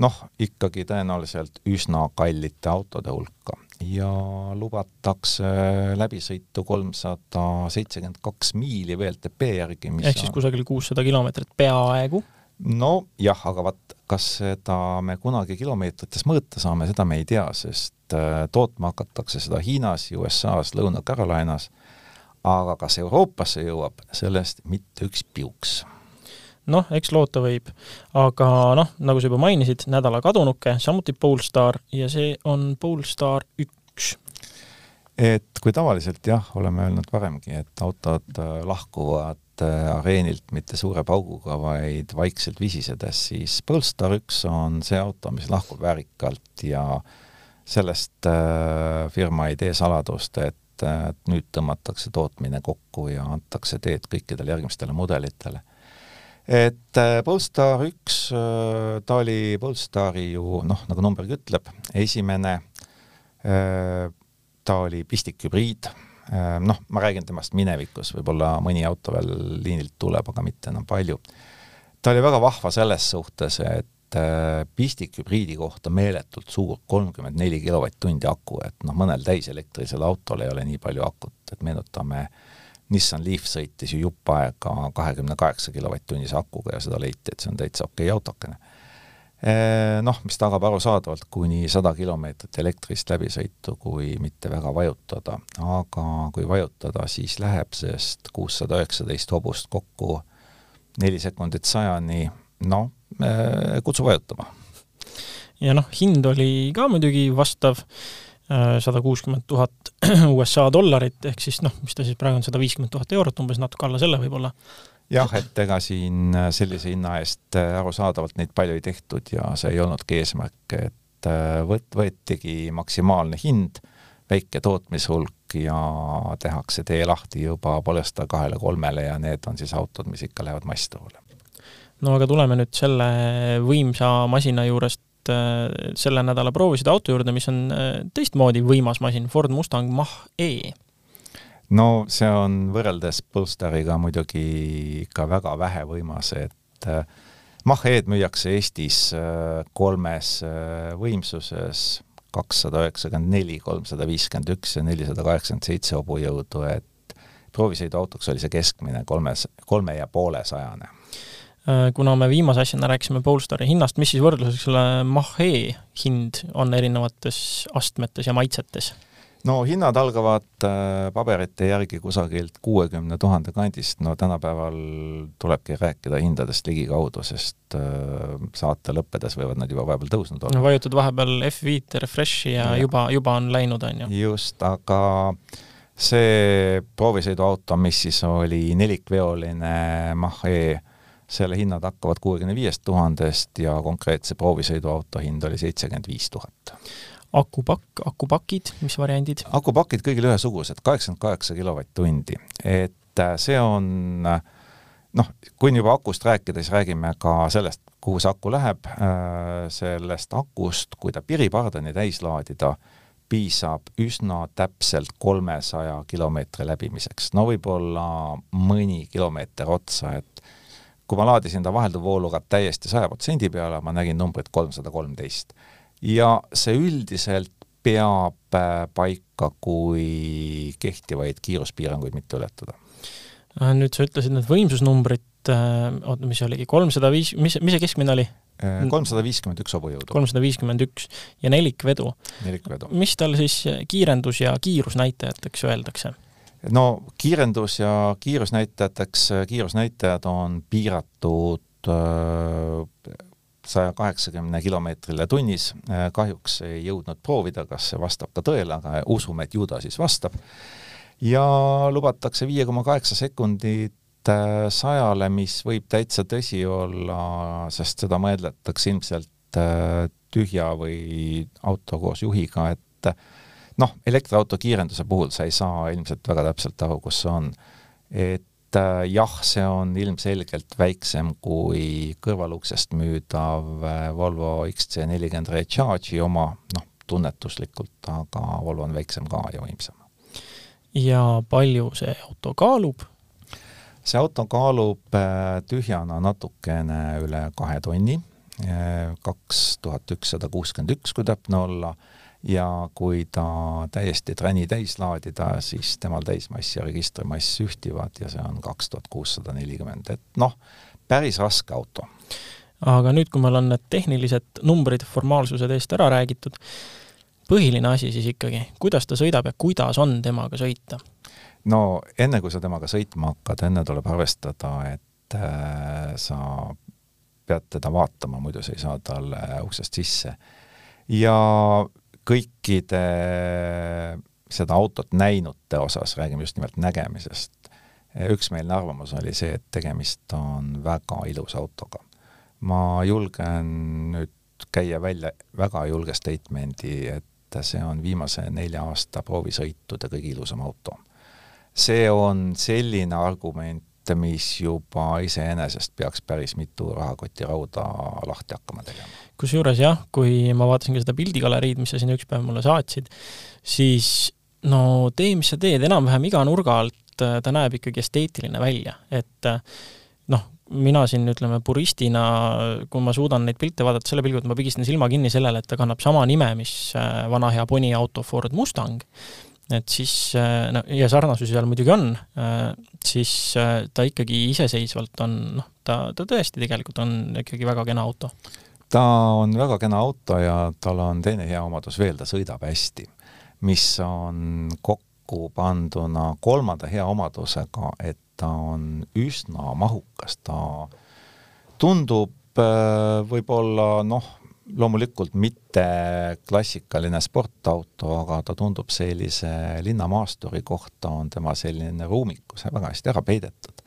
noh, ikkagi tõenäoliselt üsna kallite autode hulka ja lubatakse läbisõitu kolmsada seitsekümmend kaks miili VLTP järgi, mis ehk siis kusagil kuussada kilomeetrit peaaegu nojah, aga vaat, kas seda me kunagi kilomeetrites mõõta saame, seda me ei tea, sest äh, tootma hakatakse seda Hiinas, USA-s, Lõuna-Carolinas, aga kas Euroopasse jõuab, sellest mitte üks piuks noh, eks loota võib. aga noh, nagu sa juba mainisid, nädala kadunuke, samuti Polestar ja see on Polestar üks. Et kui tavaliselt jah, oleme öelnud varemgi, et autod äh, lahkuvad Äh, areenilt mitte suure pauguga, vaid vaikselt visisedes, siis Polestar üks on see auto, mis lahkub väärikalt ja sellest äh, firma ei tee saladust, et, nüüd tõmmatakse tootmine kokku ja antakse teed kõikidele järgmistele mudelitele. et Polestar üks, ta oli Polestari ju noh, nagu numbergi ütleb, esimene, ta oli pistikhübriid Äh, noh, ma räägin temast minevikus, võib-olla mõni auto veel liinilt tuleb, aga mitte enam palju. ta oli väga vahva selles suhtes, et äh, pistikhübriidi kohta meeletult suur, kolmkümmend neli kilovatt-tundi aku, et noh, mõnel täiselektrisel autol ei ole nii palju akut, et meenutame, Nissan Leaf sõitis ju jupp aega kahekümne kaheksa kilovatt-tunnise akuga ja seda leiti, et see on täitsa okei okay autokene noh, mis tagab arusaadavalt kuni sada kilomeetrit elektrist läbisõitu, kui mitte väga vajutada, aga kui vajutada, siis läheb, sest kuussada üheksateist hobust kokku neli sekundit sajani, noh, eh, kutsu vajutama. ja noh, hind oli ka muidugi vastav, eh, sada kuuskümmend tuhat USA dollarit, ehk siis noh, mis ta siis praegu on, sada viiskümmend tuhat eurot, umbes natuke alla selle võib-olla jah, et ega siin äh, sellise hinna eest äh, arusaadavalt neid palju ei tehtud ja see ei olnudki eesmärk, et äh, võt-, võetigi maksimaalne hind, väike tootmishulk ja tehakse tee lahti juba Polestar kahele-kolmele ja need on siis autod, mis ikka lähevad massturule. no aga tuleme nüüd selle võimsa masina juurest selle nädala proovisõidu auto juurde, mis on teistmoodi võimas masin, Ford Mustang Mach-E no see on võrreldes Polestariga muidugi ikka väga vähevõimas, et äh, Mach-E-d müüakse Eestis äh, kolmes äh, võimsuses, kakssada üheksakümmend neli, kolmsada viiskümmend üks ja nelisada kaheksakümmend seitse hobujõudu, et proovisõiduautoks oli see keskmine kolmes, kolme ja poole sajane. kuna me viimase asjana rääkisime Polestari hinnast, mis siis võrdluseks selle Mach-E hind on erinevates astmetes ja maitsetes? No hinnad algavad äh, paberite järgi kusagilt kuuekümne tuhande kandist, no tänapäeval tulebki rääkida hindadest ligikaudu, sest äh, saate lõppedes võivad nad juba vahepeal tõusnud olla. no vajutad vahepeal F5 refresh'i ja, ja juba, juba on läinud, on ju. just, aga see proovisõiduauto, mis siis oli nelikveoline Mach-E, selle hinnad hakkavad kuuekümne viiest tuhandest ja konkreetse proovisõiduauto hind oli seitsekümmend viis tuhat akupakk, akupakid, mis variandid? akupakid kõigil ühesugused, kaheksakümmend kaheksa kilovatt-tundi, et äh, see on noh, kui juba akust rääkida, siis räägime ka sellest, kuhu see aku läheb, sellest akust, kui ta piripardani täis laadida, piisab üsna täpselt kolmesaja kilomeetri läbimiseks, no võib-olla mõni kilomeeter otsa, et kui ma laadisin ta vahelduvvooluga täiesti saja protsendi peale, ma nägin numbrit kolmsada kolmteist. Ja see üldiselt peab äh, paika, kui kehtivaid kiiruspiiranguid mitte ületada. Äh, nüüd sa ütlesid need võimsusnumbrid, äh, oota, mis see oligi, kolmsada viis, mis, mis see keskmine oli? kolmsada viiskümmend üks hobujõudu. kolmsada viiskümmend üks ja nelikvedu. nelikvedu. mis tal siis kiirendus- ja kiirusnäitajateks öeldakse? no kiirendus ja kiirusnäitajateks, kiirusnäitajad on piiratud saja kaheksakümne kilomeetrile tunnis, kahjuks ei jõudnud proovida, kas see vastab ka tõele, aga usume, et ju ta siis vastab. ja lubatakse viie koma kaheksa sekundit sajale, mis võib täitsa tõsi olla, sest seda mõeldakse ilmselt tühja või auto koos juhiga, et noh, elektriauto kiirenduse puhul sa ei saa ilmselt väga täpselt aru, kus see on. et äh, jah, see on ilmselgelt väiksem kui kõrvaluksest müüdav äh, Volvo XC40 Recharge'i oma, noh, tunnetuslikult, aga Volvo on väiksem ka ja võimsam. ja palju see auto kaalub? see auto kaalub äh, tühjana natukene üle kahe tonni, kaks tuhat ükssada kuuskümmend üks, kui täpne olla ja kui ta täiesti träni täis laadida, siis temal täismass ja registrimass ühtivad ja see on kaks tuhat kuussada nelikümmend, et noh, päris raske auto. aga nüüd, kui meil on need tehnilised numbrid, formaalsused eest ära räägitud, põhiline asi siis ikkagi, kuidas ta sõidab ja kuidas on temaga sõita? no enne, kui sa temaga sõitma hakkad, enne tuleb arvestada, et äh, sa pead teda vaatama, muidu sa ei saa talle uksest sisse. ja kõikide seda autot näinute osas, räägime just nimelt nägemisest, üksmeelne arvamus oli see, et tegemist on väga ilusa autoga. ma julgen nüüd käia välja väga julge statement'i, et see on viimase nelja aasta proovisõitude kõige ilusam auto. see on selline argument, mis juba iseenesest peaks päris mitu rahakotirauda lahti hakkama tegema. kusjuures jah, kui ma vaatasin ka seda pildigaleriid, mis sa siin üks päev mulle saatsid, siis no tee, mis sa teed, enam-vähem iga nurga alt äh, ta näeb ikkagi esteetiline välja, et äh, noh, mina siin ütleme puristina, kui ma suudan neid pilte vaadata selle pilguga, et ma pigistan silma kinni sellele, et ta kannab sama nime, mis äh, vana hea Boni auto Ford Mustang, et siis no ja sarnasusi seal muidugi on, siis ta ikkagi iseseisvalt on noh, ta, ta tõesti tegelikult on ikkagi väga kena auto. ta on väga kena auto ja tal on teine hea omadus veel, ta sõidab hästi, mis on kokku panduna kolmanda hea omadusega, et ta on üsna mahukas, ta tundub võib-olla noh, loomulikult mitte klassikaline sportauto, aga ta tundub sellise linnamaasturi kohta on tema selline ruumikus väga hästi ära peidetud.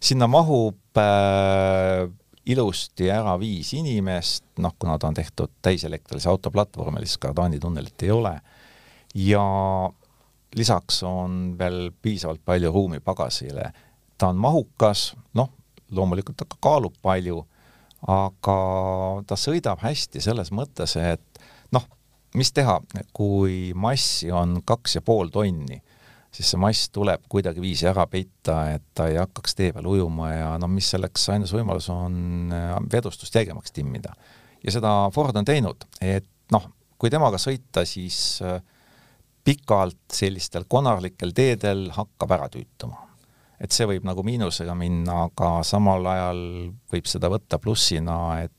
sinna mahub äh, ilusti ära viis inimest, noh, kuna ta on tehtud täiselektrilise auto platvormil, siis kardaanitunnelit ei ole, ja lisaks on veel piisavalt palju ruumi pagasile. ta on mahukas, noh, loomulikult ta ka kaalub palju aga ta sõidab hästi selles mõttes, et noh, mis teha, kui massi on kaks ja pool tonni, siis see mass tuleb kuidagiviisi ära peita, et ta ei hakkaks tee peal ujuma ja no mis selleks ainus võimalus on äh, vedustust jäigemaks timmida. ja seda Ford on teinud, et noh, kui temaga sõita, siis äh, pikalt sellistel konarlikel teedel hakkab ära tüütuma et see võib nagu miinusega minna, aga samal ajal võib seda võtta plussina, et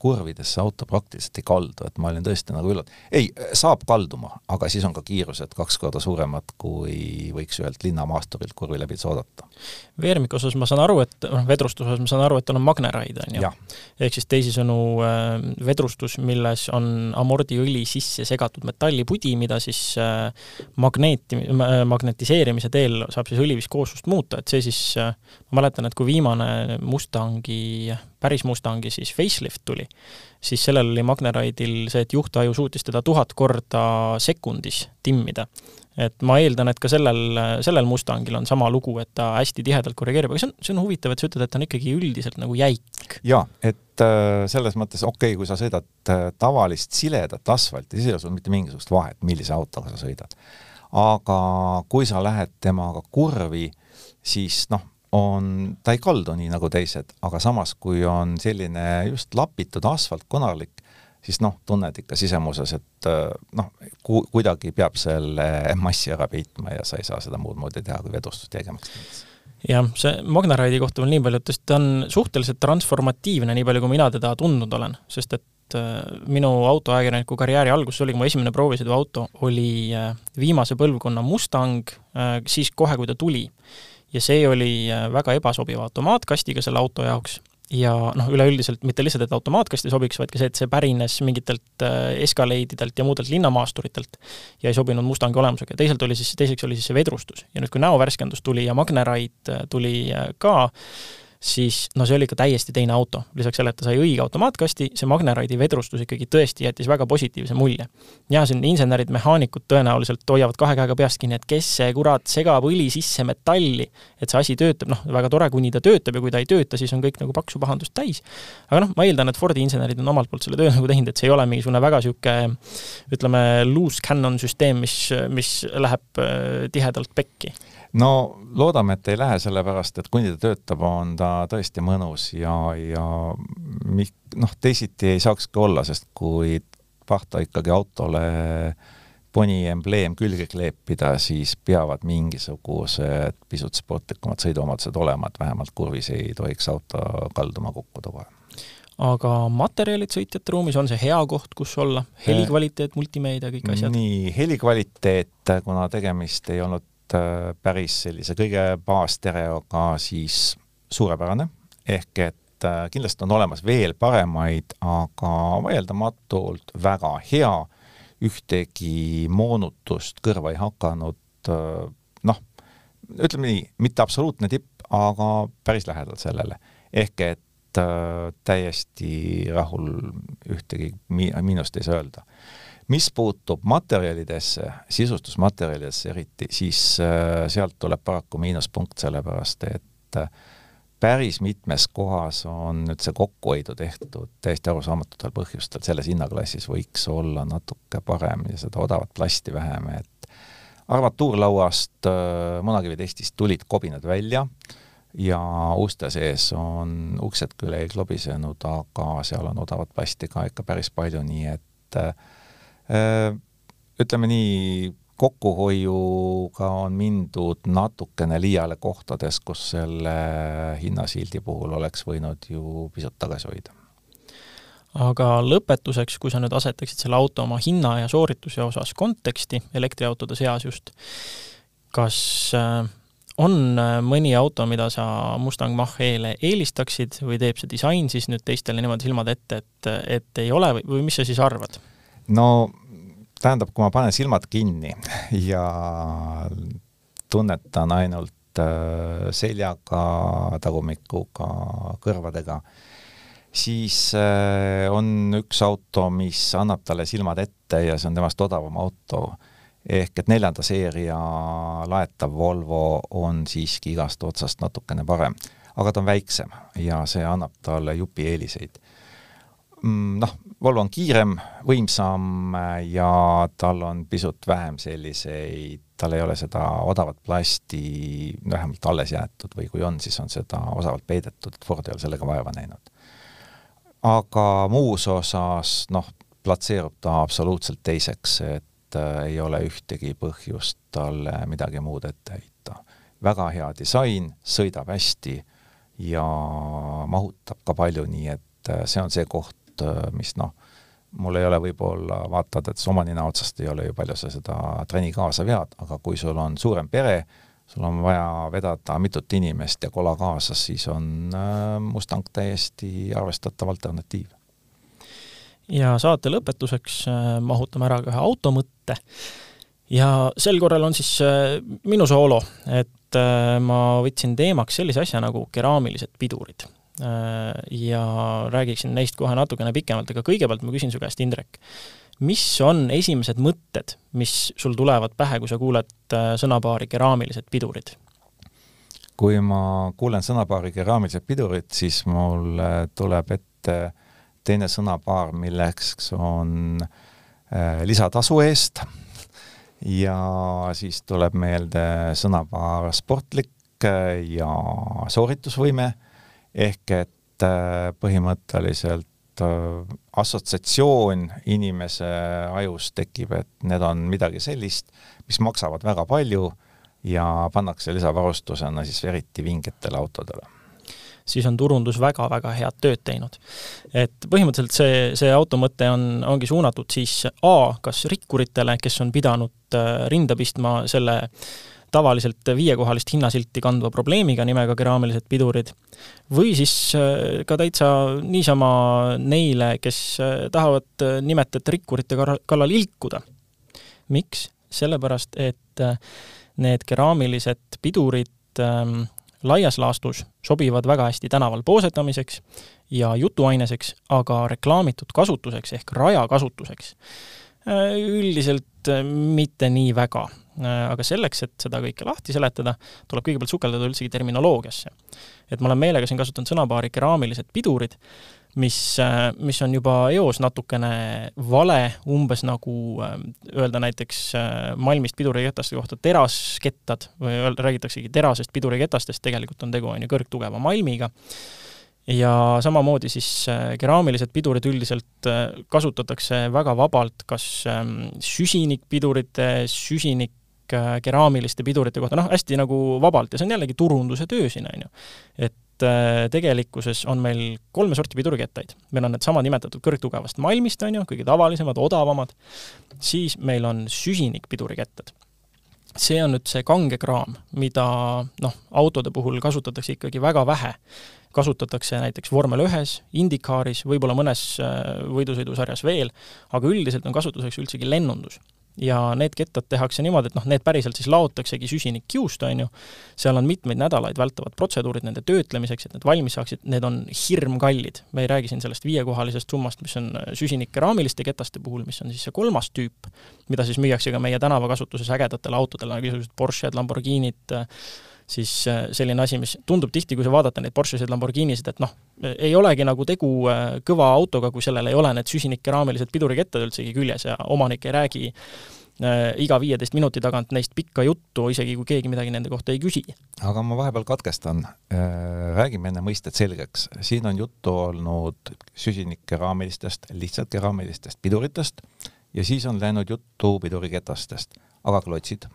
kurvides see auto praktiliselt ei kaldu, et ma olin tõesti nagu üllatunud. ei, saab kalduma, aga siis on ka kiirused kaks korda suuremad, kui võiks ühelt linnamaasturilt kurvi läbi oodata veermiku osas ma saan aru, et noh, vedrustuse osas ma saan aru, et tal on Magneraid, on ju. ehk siis teisisõnu äh, vedrustus, milles on amordiõli sisse segatud metallipudi, mida siis äh, magneeti äh,, magnetiseerimise teel saab siis õliviskooslust muuta, et see siis ma mäletan, et kui viimane Mustangi, päris Mustangi siis facelift tuli, siis sellel oli Magneraidil see, et juhtaju suutis teda tuhat korda sekundis timmida et ma eeldan, et ka sellel, sellel Mustangil on sama lugu, et ta hästi tihedalt korrigeerib, aga see on, see on huvitav, et sa ütled, et ta on ikkagi üldiselt nagu jäik. jaa, et äh, selles mõttes okei okay,, kui sa sõidad äh, tavalist siledat asfalti, siis ei ole sul mitte mingisugust vahet, millise autoga sa sõidad. aga kui sa lähed temaga kurvi, siis noh, on, ta ei kaldu nii nagu teised, aga samas, kui on selline just lapitud asfalt, konarlik, siis noh, tunned ikka sisemuses, et äh, noh, ku-, kuidagi peab selle massi ära peitma ja sa ei saa seda muud moodi teha, kui vedustust tegemaks jah, see Magnaraidi kohta veel nii palju, et ta on suhteliselt transformatiivne, nii palju kui mina teda tundnud olen, sest et äh, minu autoajakirjaniku karjääri alguses oli, kui mu esimene proovisõiduauto oli äh, viimase põlvkonna Mustang, siis kohe, kui ta tuli. Ja see oli väga ebasobiva automaatkastiga selle auto jaoks ja noh, üleüldiselt mitte lihtsalt, et automaatkasti sobiks, vaid ka see, et see pärines mingitelt äh, eskaleididelt ja muudelt linnamaasturitelt ja ei sobinud Mustangi olemusega ja teisalt oli siis, teiseks oli siis see vedrustus. ja nüüd, kui näovärskendus tuli ja Magneraid äh, tuli äh, ka, siis no see oli ikka täiesti teine auto. lisaks sellele, et ta sai õige automaatkasti, see Magneraidi vedrustus ikkagi tõesti jättis väga positiivse mulje. ja siin insenerid, mehaanikud tõenäoliselt hoiavad kahe käega peast kinni, et kes see kurat segab õli sisse metalli, et see asi töötab, noh, väga tore, kuni ta töötab ja kui ta ei tööta, siis on kõik nagu paksu pahandust täis. aga noh, ma eeldan, et Fordi insenerid on omalt poolt selle töö nagu teinud, et see ei ole mingisugune väga niisugune ütleme, loose cannon süsteem, mis, mis läheb äh, tihedalt pekki no loodame, et ei lähe, sellepärast et kuni ta töötab, on ta tõesti mõnus ja, ja noh, teisiti ei saakski olla, sest kui tahta ikkagi autole poni embleem külge kleepida, siis peavad mingisugused pisut sportlikumad sõiduomadused olema, et vähemalt kurvis ei tohiks auto kalduma kukkuda kohe aga materjalid sõitjate ruumis, on see hea koht, kus olla, helikvaliteet, multimeedia, kõik asjad? nii, helikvaliteet, kuna tegemist ei olnud päris sellise kõige baastereoga, siis suurepärane, ehk et äh, kindlasti on olemas veel paremaid, aga vaieldamatult väga hea, ühtegi moonutust kõrva ei hakanud, äh, noh, ütleme nii, mitte absoluutne tipp, aga päris lähedal sellele. ehk et täiesti rahul, ühtegi miinust ei saa öelda mis puutub materjalidesse, sisustusmaterjalidesse eriti, siis äh, sealt tuleb paraku miinuspunkt, sellepärast et äh, päris mitmes kohas on nüüd see kokkuhoidu tehtud täiesti arusaamatutel põhjustel, selles hinnaklassis võiks olla natuke parem ja seda odavat plasti vähem, et armatuurlauast äh, munakivitestist tulid kobinad välja ja uste sees on uksed küll ei klobisenud, aga seal on odavat plasti ka ikka päris palju, nii et äh, ütleme nii, kokkuhoiuga on mindud natukene liiale kohtades, kus selle hinnasildi puhul oleks võinud ju pisut tagasi hoida. aga lõpetuseks, kui sa nüüd asetaksid selle auto oma hinna ja soorituse osas konteksti, elektriautode seas just, kas äh, on äh, mõni auto, mida sa Mustang Mach-E-le eelistaksid või teeb see disain siis nüüd teistele niimoodi silmad ette, et, et ei ole või, või mis sa siis arvad? no tähendab, kui ma panen silmad kinni ja tunnetan ainult äh, seljaga, tagumikuga, kõrvadega, siis äh, on üks auto, mis annab talle silmad ette ja see on temast odavam auto. ehk et neljanda seeria laetav Volvo on siiski igast otsast natukene parem, aga ta on väiksem ja see annab talle jupi eeliseid Mm, noh, Volvo on kiirem, võimsam äh, ja tal on pisut vähem selliseid, tal ei ole seda odavat plasti vähemalt alles jäetud või kui on, siis on seda osavalt peidetud, et Ford ei ole sellega vaeva näinud. aga muus osas noh, platseerub ta absoluutselt teiseks, et äh, ei ole ühtegi põhjust talle midagi muud ette heita. väga hea disain, sõidab hästi ja mahutab ka palju, nii et äh, see on see koht, mis noh, mul ei ole võib-olla, vaatad, et oma nina otsast ei ole ju palju sa seda trenni kaasa vead, aga kui sul on suurem pere, sul on vaja vedada mitut inimest ja kola kaasas, siis on Mustang täiesti arvestatav alternatiiv. ja saate lõpetuseks mahutame ära ka ühe automõtte ja sel korral on siis minu soolo, et ma võtsin teemaks sellise asja nagu keraamilised pidurid ja räägiksin neist kohe natukene pikemalt, aga kõigepealt ma küsin su käest, Indrek, mis on esimesed mõtted, mis sul tulevad pähe, kui sa kuuled äh, sõnapaari keraamilised pidurid? kui ma kuulen sõnapaari keraamilised pidurid, siis mul äh, tuleb ette teine sõnapaar, milleks on äh, lisatasu eest ja siis tuleb meelde sõnapaar sportlik ja sooritusvõime, ehk et põhimõtteliselt Äh, assotsiatsioon inimese ajus tekib, et need on midagi sellist, mis maksavad väga palju ja pannakse lisavarustusena siis eriti vingetele autodele siis on turundus väga-väga head tööd teinud. et põhimõtteliselt see, see auto mõte on, ongi suunatud siis A, kas rikkuritele, kes on pidanud äh, rinda pistma selle äh, tavaliselt viiekohalist hinnasilti kandva probleemiga nimega keraamilised pidurid, või siis äh, ka täitsa niisama neile, kes äh, tahavad äh, nimetajate rikkurite kallal ilkuda. miks? sellepärast, et need keraamilised pidurid ähm, laias laastus sobivad väga hästi tänaval poosetamiseks ja jutuaineseks, aga reklaamitud kasutuseks ehk rajakasutuseks üldiselt mitte nii väga aga selleks, et seda kõike lahti seletada, tuleb kõigepealt sukelduda üldsegi terminoloogiasse. et ma olen meelega siin kasutanud sõnapaari keraamilised pidurid, mis, äh, mis on juba eos natukene vale, umbes nagu äh, öelda näiteks malmist piduriketaste kohta teraskettad või öelda, räägitaksegi terasest piduriketastest, tegelikult on tegu, on ju, kõrgtugeva malmiga ja samamoodi siis keraamilised pidurid üldiselt kasutatakse väga vabalt kas ähm, süsinikpidurite, süsinik Äh, keraamiliste pidurite kohta, noh, hästi nagu vabalt ja see on jällegi turunduse töö siin, on ju. et äh, tegelikkuses on meil kolme sorti pidurikettaid. meil on needsamad nimetatud kõrgtugevast malmist, on ju, kõige tavalisemad, odavamad, siis meil on süsinikpidurikettad see on nüüd see kange kraam, mida noh, autode puhul kasutatakse ikkagi väga vähe. kasutatakse näiteks vormel ühes, Indikaaris, võib-olla mõnes äh, võidusõidusarjas veel, aga üldiselt on kasutuseks üldsegi lennundus ja need kettad tehakse niimoodi, et noh, need päriselt siis laotaksegi süsinikkiust, on ju, seal on mitmeid nädalaid vältavad protseduurid nende töötlemiseks, et need valmis saaksid, need on hirmkallid. me ei räägi siin sellest viiekohalisest summast, mis on süsinikkeraamiliste ketaste puhul, mis on siis see kolmas tüüp, mida siis müüakse ka meie tänavakasutuses ägedatele autodele, nagu igasugused Porsche'd, Lamborghinid, siis äh, selline asi, mis tundub tihti, kui sa vaadata neid Porschesid, Lamborghinisid, et noh, ei olegi nagu tegu äh, kõva autoga, kui sellel ei ole need süsinikkeraamilised pidurikettad üldsegi küljes ja omanik ei räägi äh, iga viieteist minuti tagant neist pikka juttu, isegi kui keegi midagi nende kohta ei küsi. aga ma vahepeal katkestan, räägime enne mõisted selgeks. siin on juttu olnud süsinikkeraamilistest, lihtsalt keraamilistest piduritest ja siis on läinud juttu piduriketastest, aga klotsid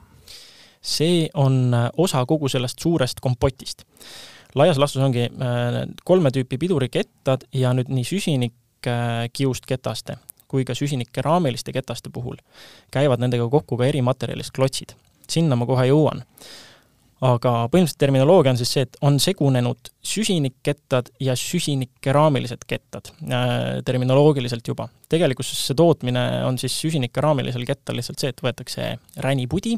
see on äh, osa kogu sellest suurest kompotist. laias laastus ongi äh, kolme tüüpi pidurikettad ja nüüd nii süsinikkiust ketaste kui ka süsinikkeraamiliste ketaste puhul käivad nendega kokku ka erimaterjalist klotsid. sinna ma kohe jõuan aga põhimõtteliselt terminoloogia on siis see, et on segunenud süsinikkettad ja süsinikkeraamilised kettad äh, terminoloogiliselt juba. tegelikkuses see tootmine on siis süsinikkeraamilisel kettal lihtsalt see, et võetakse ränipudi,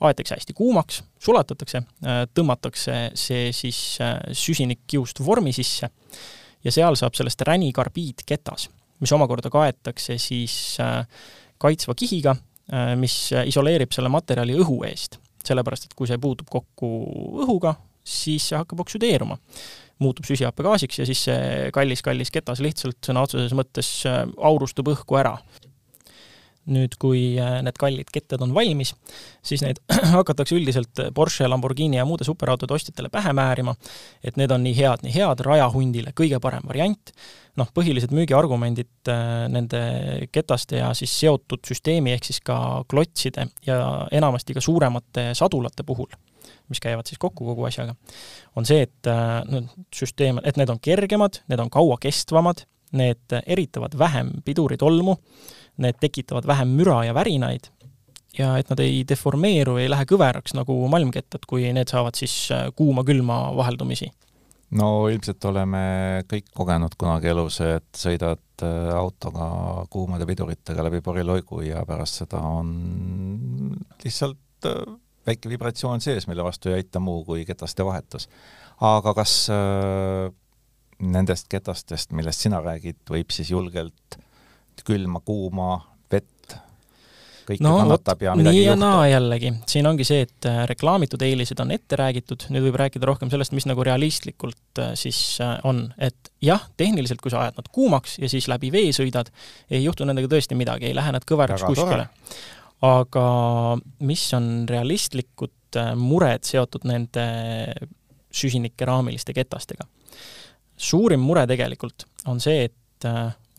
aetakse hästi kuumaks, sulatatakse äh,, tõmmatakse see siis äh, süsinikkiust vormi sisse ja seal saab sellest ränikarbiidketas, mis omakorda kaetakse siis äh, kaitsva kihiga, äh, mis isoleerib selle materjali õhu eest sellepärast et kui see puutub kokku õhuga, siis see hakkab oksüdeeruma. muutub süsihappegaasiks ja siis see kallis-kallis ketas lihtsalt sõna otseses mõttes äh, aurustub õhku ära nüüd, kui äh, need kallid kettad on valmis, siis neid hakatakse üldiselt Porsche, Lamborghini ja muude superautode ostjatele pähe määrima, et need on nii head, nii head, rajahundile kõige parem variant, noh, põhilised müügiargumendid äh, nende ketaste ja siis seotud süsteemi ehk siis ka klotside ja enamasti ka suuremate sadulate puhul, mis käivad siis kokku kogu asjaga, on see, et äh, no süsteem, et need on kergemad, need on kauakestvamad, need eritavad vähem piduritolmu, need tekitavad vähem müra ja värinaid ja et nad ei deformeeru, ei lähe kõveraks nagu malmkettad, kui need saavad siis kuuma-külma vaheldumisi no ilmselt oleme kõik kogenud kunagi elus, et sõidad äh, autoga kuumade piduritega läbi poriloigu ja pärast seda on lihtsalt äh, väike vibratsioon sees, mille vastu ei aita muu kui ketaste vahetus. aga kas äh, nendest ketastest, millest sina räägid, võib siis julgelt külma, kuuma, kõike no, kannatab ja midagi ei juhtu. naa jällegi, siin ongi see, et äh, reklaamitud eelised on ette räägitud, nüüd võib rääkida rohkem sellest, mis nagu realistlikult äh, siis äh, on, et jah, tehniliselt, kui sa ajad nad kuumaks ja siis läbi vee sõidad, ei juhtu nendega tõesti midagi, ei lähe nad kõveraks kuskile. aga mis on realistlikud mured seotud nende süsinikeraamiliste ketastega? suurim mure tegelikult on see, et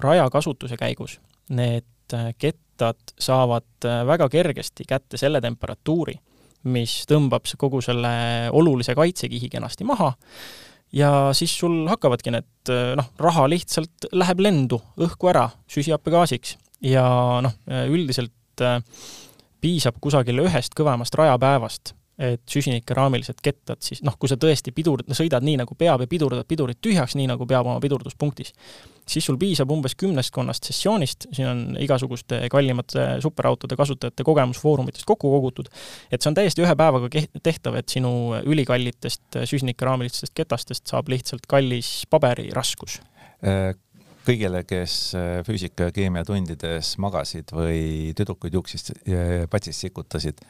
rajakasutuse käigus need kett kettad saavad äh, väga kergesti kätte selle temperatuuri, mis tõmbab kogu selle olulise kaitsekihi kenasti maha ja siis sul hakkavadki need, äh, noh, raha lihtsalt läheb lendu õhku ära süsihappegaasiks. Ja noh, üldiselt äh, piisab kusagil ühest kõvemast rajapäevast et süsinikeraamilised kettad siis noh, kui sa tõesti pidur-, sõidad nii, nagu peab ja pidurdad pidurit tühjaks, nii nagu peab oma pidurduspunktis, siis sul piisab umbes kümnestkonnast sessioonist, siin on igasuguste kallimate superautode kasutajate kogemusfoorumitest kokku kogutud, et see on täiesti ühe päevaga tehtav, et sinu ülikallitest süsinikeraamilistest ketastest saab lihtsalt kallis paberiraskus kõigile, kes füüsika- ja keemiatundides magasid või tüdrukuid juuksist patsist sikutasid,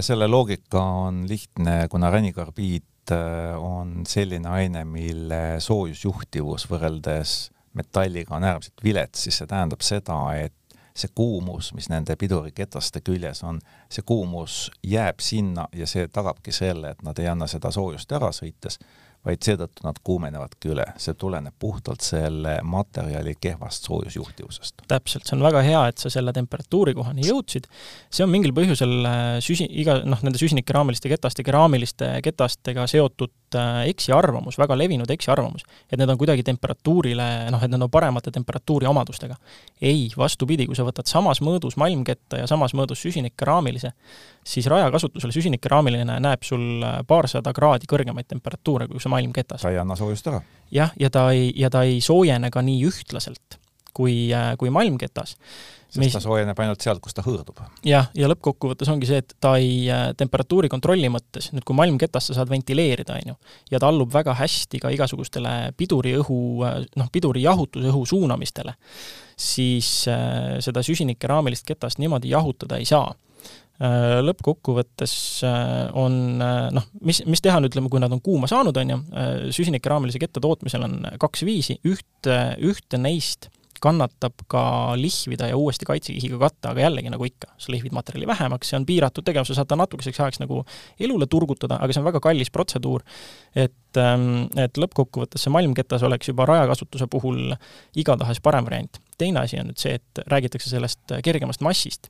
selle loogika on lihtne, kuna ränikarbiid äh, on selline aine, mille soojusjuhtivus võrreldes metalliga on äärmiselt vilets, siis see tähendab seda, et see kuumus, mis nende piduriketaste küljes on, see kuumus jääb sinna ja see tagabki selle, et nad ei anna seda soojust ära sõites, vaid seetõttu nad kuumenevadki üle, see tuleneb puhtalt selle materjali kehvast soojusjuhtivusest. täpselt, see on väga hea, et sa selle temperatuuri kohani jõudsid, see on mingil põhjusel äh, süsi-, iga noh, nende süsinikeraamiliste ketaste, keraamiliste ketastega seotud äh, eksiarvamus, väga levinud eksiarvamus, et need on kuidagi temperatuurile, noh, et need on paremate temperatuuri omadustega. ei, vastupidi, kui sa võtad samas mõõdus malmketta ja samas mõõdus süsinikkeraamilise, siis rajakasutusel süsinikkeraamiline näeb sul äh, paarsada kraadi kõrgemaid temperatuure kui see malmketas. ta ei anna soojust ära. jah, ja ta ei, ja ta ei soojene ka nii ühtlaselt kui, äh, kui malmketas. sest mis... ta soojeneb ainult sealt, kus ta hõõrdub. jah, ja lõppkokkuvõttes ongi see, et ta ei, äh, temperatuuri kontrolli mõttes, nüüd kui malmketast sa saad ventileerida, on ju, ja ta allub väga hästi ka igasugustele piduriõhu, noh, pidurijahutusõhu suunamistele, siis seda süsinikeraamilist ketast niimoodi jahutada ei saa Äh, lõppkokkuvõttes äh, on äh, noh, mis, mis teha nüüd, ütleme, kui nad on kuuma saanud, on ju, süsinikkeraamilise ketta tootmisel on kaks viisi, üht, ühte neist kannatab ka lihvida ja uuesti kaitsekihiga katta, aga jällegi nagu ikka, sa lihvid materjali vähemaks, see on piiratud tegevus, sa saad ta natukeseks ajaks nagu elule turgutada, aga see on väga kallis protseduur. et, ähm, et lõppkokkuvõttes see malmketas oleks juba rajakasutuse puhul igatahes parem variant. teine asi on nüüd see, et räägitakse sellest kergemast massist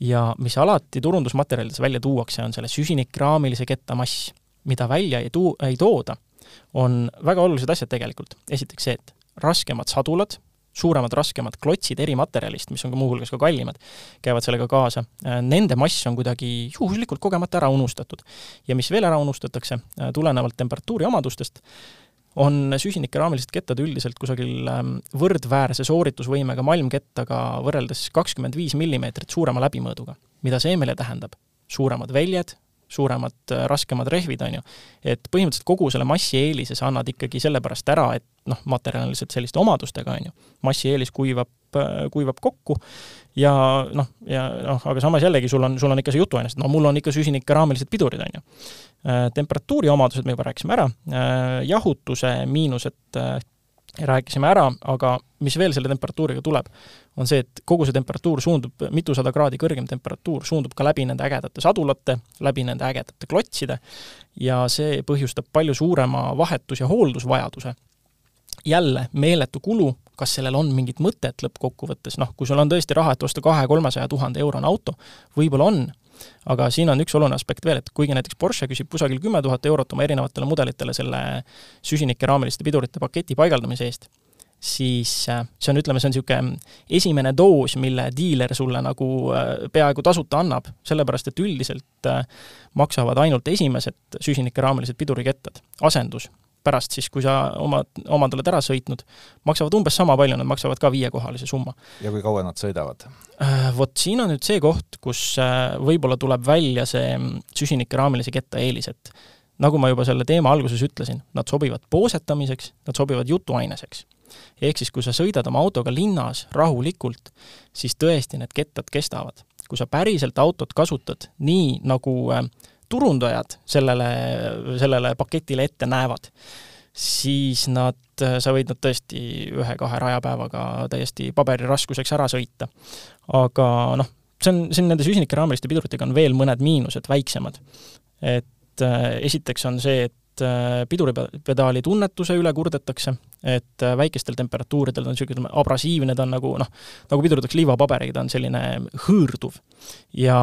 ja mis alati turundusmaterjalides välja tuuakse, on selle süsinikraamilise ketta mass, mida välja ei tuu-, ei tooda, on väga olulised asjad tegelikult. esiteks see, et raskemad sadulad, suuremad, raskemad klotsid erimaterjalist, mis on ka muuhulgas ka kallimad, käivad sellega kaasa, nende mass on kuidagi juhuslikult kogemata ära unustatud. ja mis veel ära unustatakse, tulenevalt temperatuuri omadustest, on süsinikeraamilised kettad üldiselt kusagil ähm, võrdväärse sooritusvõimega malmkettaga võrreldes kakskümmend viis millimeetrit suurema läbimõõduga. mida see meile tähendab? suuremad väljed, suuremad, äh, raskemad rehvid, on ju. et põhimõtteliselt kogu selle massieelise sa annad ikkagi sellepärast ära, et noh, materjal on lihtsalt selliste omadustega, on ju. massieelis kuivab, äh, kuivab kokku ja noh, ja noh, aga samas jällegi sul on, sul on ikka see jutuaine, sest no mul on ikka süsinikkeraamilised pidurid, on ju. Äh, temperatuuri omadused me juba rääkisime ära, äh, jahutuse miinused äh, rääkisime ära, aga mis veel selle temperatuuriga tuleb, on see, et kogu see temperatuur suundub, mitusada kraadi kõrgem temperatuur suundub ka läbi nende ägedate sadulate, läbi nende ägedate klotside ja see põhjustab palju suurema vahetus- ja hooldusvajaduse. jälle meeletu kulu, kas sellel on mingit mõtet lõppkokkuvõttes, noh, kui sul on tõesti raha, et osta kahe-kolmesaja tuhande eurone auto, võib-olla on, aga siin on üks oluline aspekt veel, et kuigi näiteks Porsche küsib kusagil kümme tuhat eurot oma erinevatele mudelitele selle süsinikeraamiliste pidurite paketi paigaldamise eest, siis äh, see on, ütleme, see on niisugune esimene doos, mille diiler sulle nagu äh, peaaegu tasuta annab, sellepärast et üldiselt äh, maksavad ainult esimesed süsinikuraamelised pidurikettad, asendus, pärast siis, kui sa omad, omad oled ära sõitnud, maksavad umbes sama palju, nad maksavad ka viiekohalise summa. ja kui kaua nad sõidavad? Vot siin on nüüd see koht, kus võib-olla tuleb välja see mm, süsinikuraamelise ketta eelis, et nagu ma juba selle teema alguses ütlesin, nad sobivad poosetamiseks, nad sobivad jutuaineseks ehk siis, kui sa sõidad oma autoga linnas rahulikult, siis tõesti need kettad kestavad. kui sa päriselt autot kasutad nii, nagu äh, turundajad sellele, sellele paketile ette näevad, siis nad, sa võid nad tõesti ühe-kahe rajapäevaga täiesti paberiraskuseks ära sõita. aga noh, see on, siin nende süsinikuraameliste piduritega on veel mõned miinused, väiksemad. et äh, esiteks on see, et et äh, piduripedaali tunnetuse üle kurdetakse, et äh, väikestel temperatuuridel ta on niisugune abrasiivne, ta on nagu noh, nagu piduritaks liivapaberiga, ta on selline hõõrduv. ja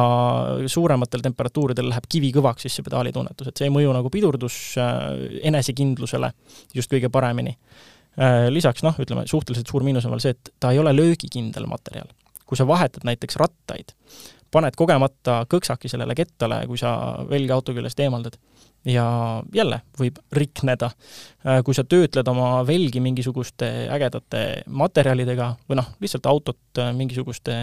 suurematel temperatuuridel läheb kivi kõvaks siis see pedaali tunnetus, et see ei mõju nagu pidurdus äh, enesekindlusele just kõige paremini. Lisaks noh, ütleme suhteliselt suur miinus on veel see, et ta ei ole löögikindel materjal. kui sa vahetad näiteks rattaid, paned kogemata kõksaki sellele kettale, kui sa velge auto küljest eemaldad ja jälle võib rikneda. Äh, kui sa töötled oma velgi mingisuguste ägedate materjalidega või noh, lihtsalt autot äh, mingisuguste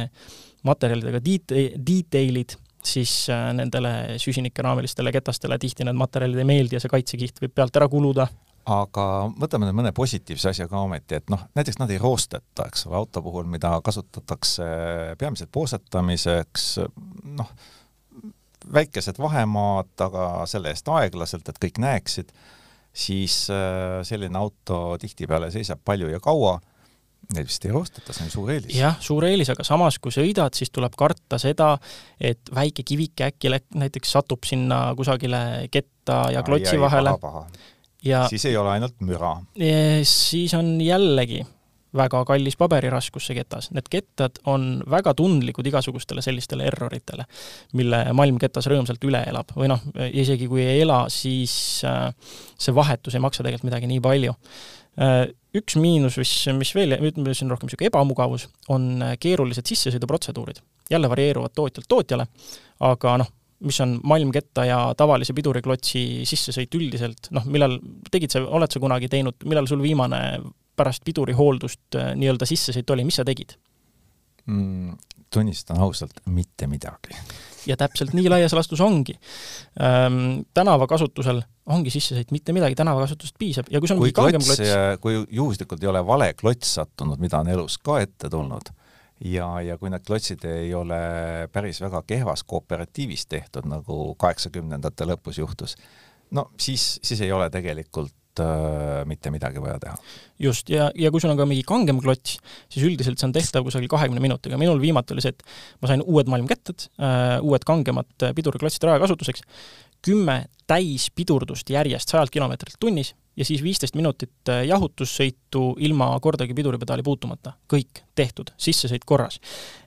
materjalidega deta-, detail'id, siis äh, nendele süsinikuraamelistele ketastele tihti need materjalid ei meeldi ja see kaitsekiht võib pealt ära kuluda aga võtame nüüd mõne positiivse asja ka ometi, et noh, näiteks nad ei roosteta, eks ole, auto puhul, mida kasutatakse peamiselt poosetamiseks, noh, väikesed vahemaad, aga selle eest aeglaselt, et kõik näeksid, siis äh, selline auto tihtipeale seisab palju ja kaua Neid vist ei roosteta, see on suur eelis. jah, suur eelis, aga samas, kui sõidad, siis tuleb karta seda, et väike kivike äkki näiteks satub sinna kusagile ketta ja klotsi vahele. ja siis ei ole ainult müra. siis on jällegi väga kallis paberiraskus, see ketas. Need kettad on väga tundlikud igasugustele sellistele erroritele, mille maailm ketas rõõmsalt üle elab või noh, isegi kui ei ela, siis äh, see vahetus ei maksa tegelikult midagi nii palju. Äh, üks miinus, mis, mis veel, ütleme, see on rohkem niisugune ebamugavus, on äh, keerulised sissesõiduprotseduurid. jälle varieeruvad tootjalt tootjale, aga noh, mis on malmketta ja tavalise piduriklotsi sissesõit üldiselt, noh, millal, tegid sa, oled sa kunagi teinud, millal sul viimane pärast pidurihooldust äh, nii-öelda sissesõit oli, mis sa tegid mm,? tunnistan ausalt, mitte midagi. ja täpselt nii laias laastus ongi ähm,. tänavakasutusel ongi sissesõit mitte midagi, tänavakasutusest piisab ja kui sul on kui klots, klots, kui juhuslikult ei ole vale klots sattunud, mida on elus ka ette tulnud, ja, ja kui need klotsid ei ole päris väga kehvas kooperatiivis tehtud, nagu kaheksakümnendate lõpus juhtus, no siis, siis ei ole tegelikult äh, mitte midagi vaja teha. just, ja, ja kui sul on ka mingi kangem klots, siis üldiselt see on tehtav kusagil kahekümne minutiga. minul viimati oli see, et ma sain uued maailmkätted äh,, uued kangemad piduriklotsid rajakasutuseks, kümme täispidurdust järjest sajalt kilomeetrilt tunnis ja siis viisteist minutit äh, jahutussõitu ilma kordagi piduripedaali puutumata. kõik tehtud, sissesõit korras.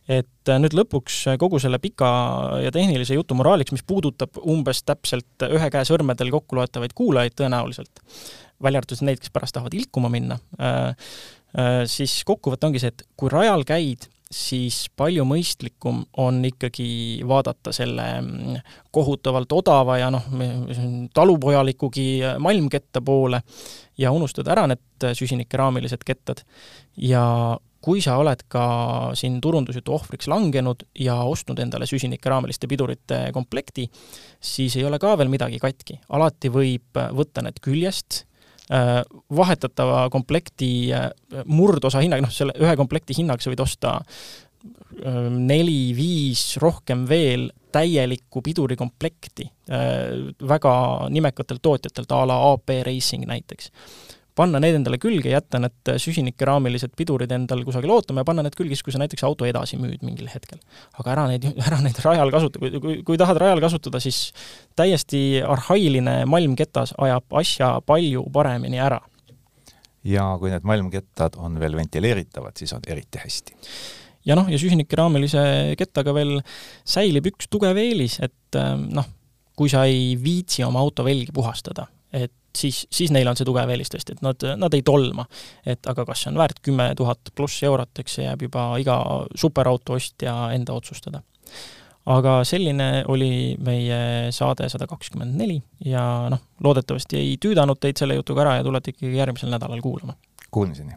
et äh, nüüd lõpuks äh, kogu selle pika ja tehnilise jutu moraaliks, mis puudutab umbes täpselt ühe käe sõrmedel kokku loetavaid kuulajaid tõenäoliselt, välja arvatud neid, kes pärast tahavad ilkuma minna, siis kokkuvõte ongi see, et kui rajal käid siis palju mõistlikum on ikkagi vaadata selle mm, kohutavalt odava ja noh, talupojalikugi malmketta poole ja unustada ära need süsinikeraamilised kettad. ja kui sa oled ka siin turundusjutu ohvriks langenud ja ostnud endale süsinikeraameliste pidurite komplekti, siis ei ole ka veel midagi katki. alati võib võtta need küljest, Äh, vahetatava komplekti äh, murdosa hinnaga, noh, selle ühe komplekti hinnaga sa võid osta äh, neli-viis, rohkem veel täielikku pidurikomplekti väga nimekatelt tootjatelt, a la AP Racing näiteks panna need endale külge, jätta need süsinikeraamilised pidurid endal kusagil ootama ja panna need külge siis, kui sa näiteks auto edasi müüd mingil hetkel. aga ära neid, ära neid rajal kasuta, kui, kui, kui tahad rajal kasutada, siis täiesti arhailine malmketas ajab asja palju paremini ära. ja kui need malmkettad on veel ventileeritavad, siis on eriti hästi ja noh, ja süsinikuraamelise kettaga veel säilib üks tugev eelis, et noh, kui sa ei viitsi oma auto velgi puhastada, et siis, siis neil on see tugev eelis tõesti, et nad, nad ei tolma. et aga kas see on väärt kümme tuhat pluss eurot, eks see jääb juba iga superauto ostja enda otsustada. aga selline oli meie saade sada kakskümmend neli ja noh, loodetavasti ei tüüdanud teid selle jutuga ära ja tulete ikkagi järgmisel nädalal kuulama. Kuulmiseni!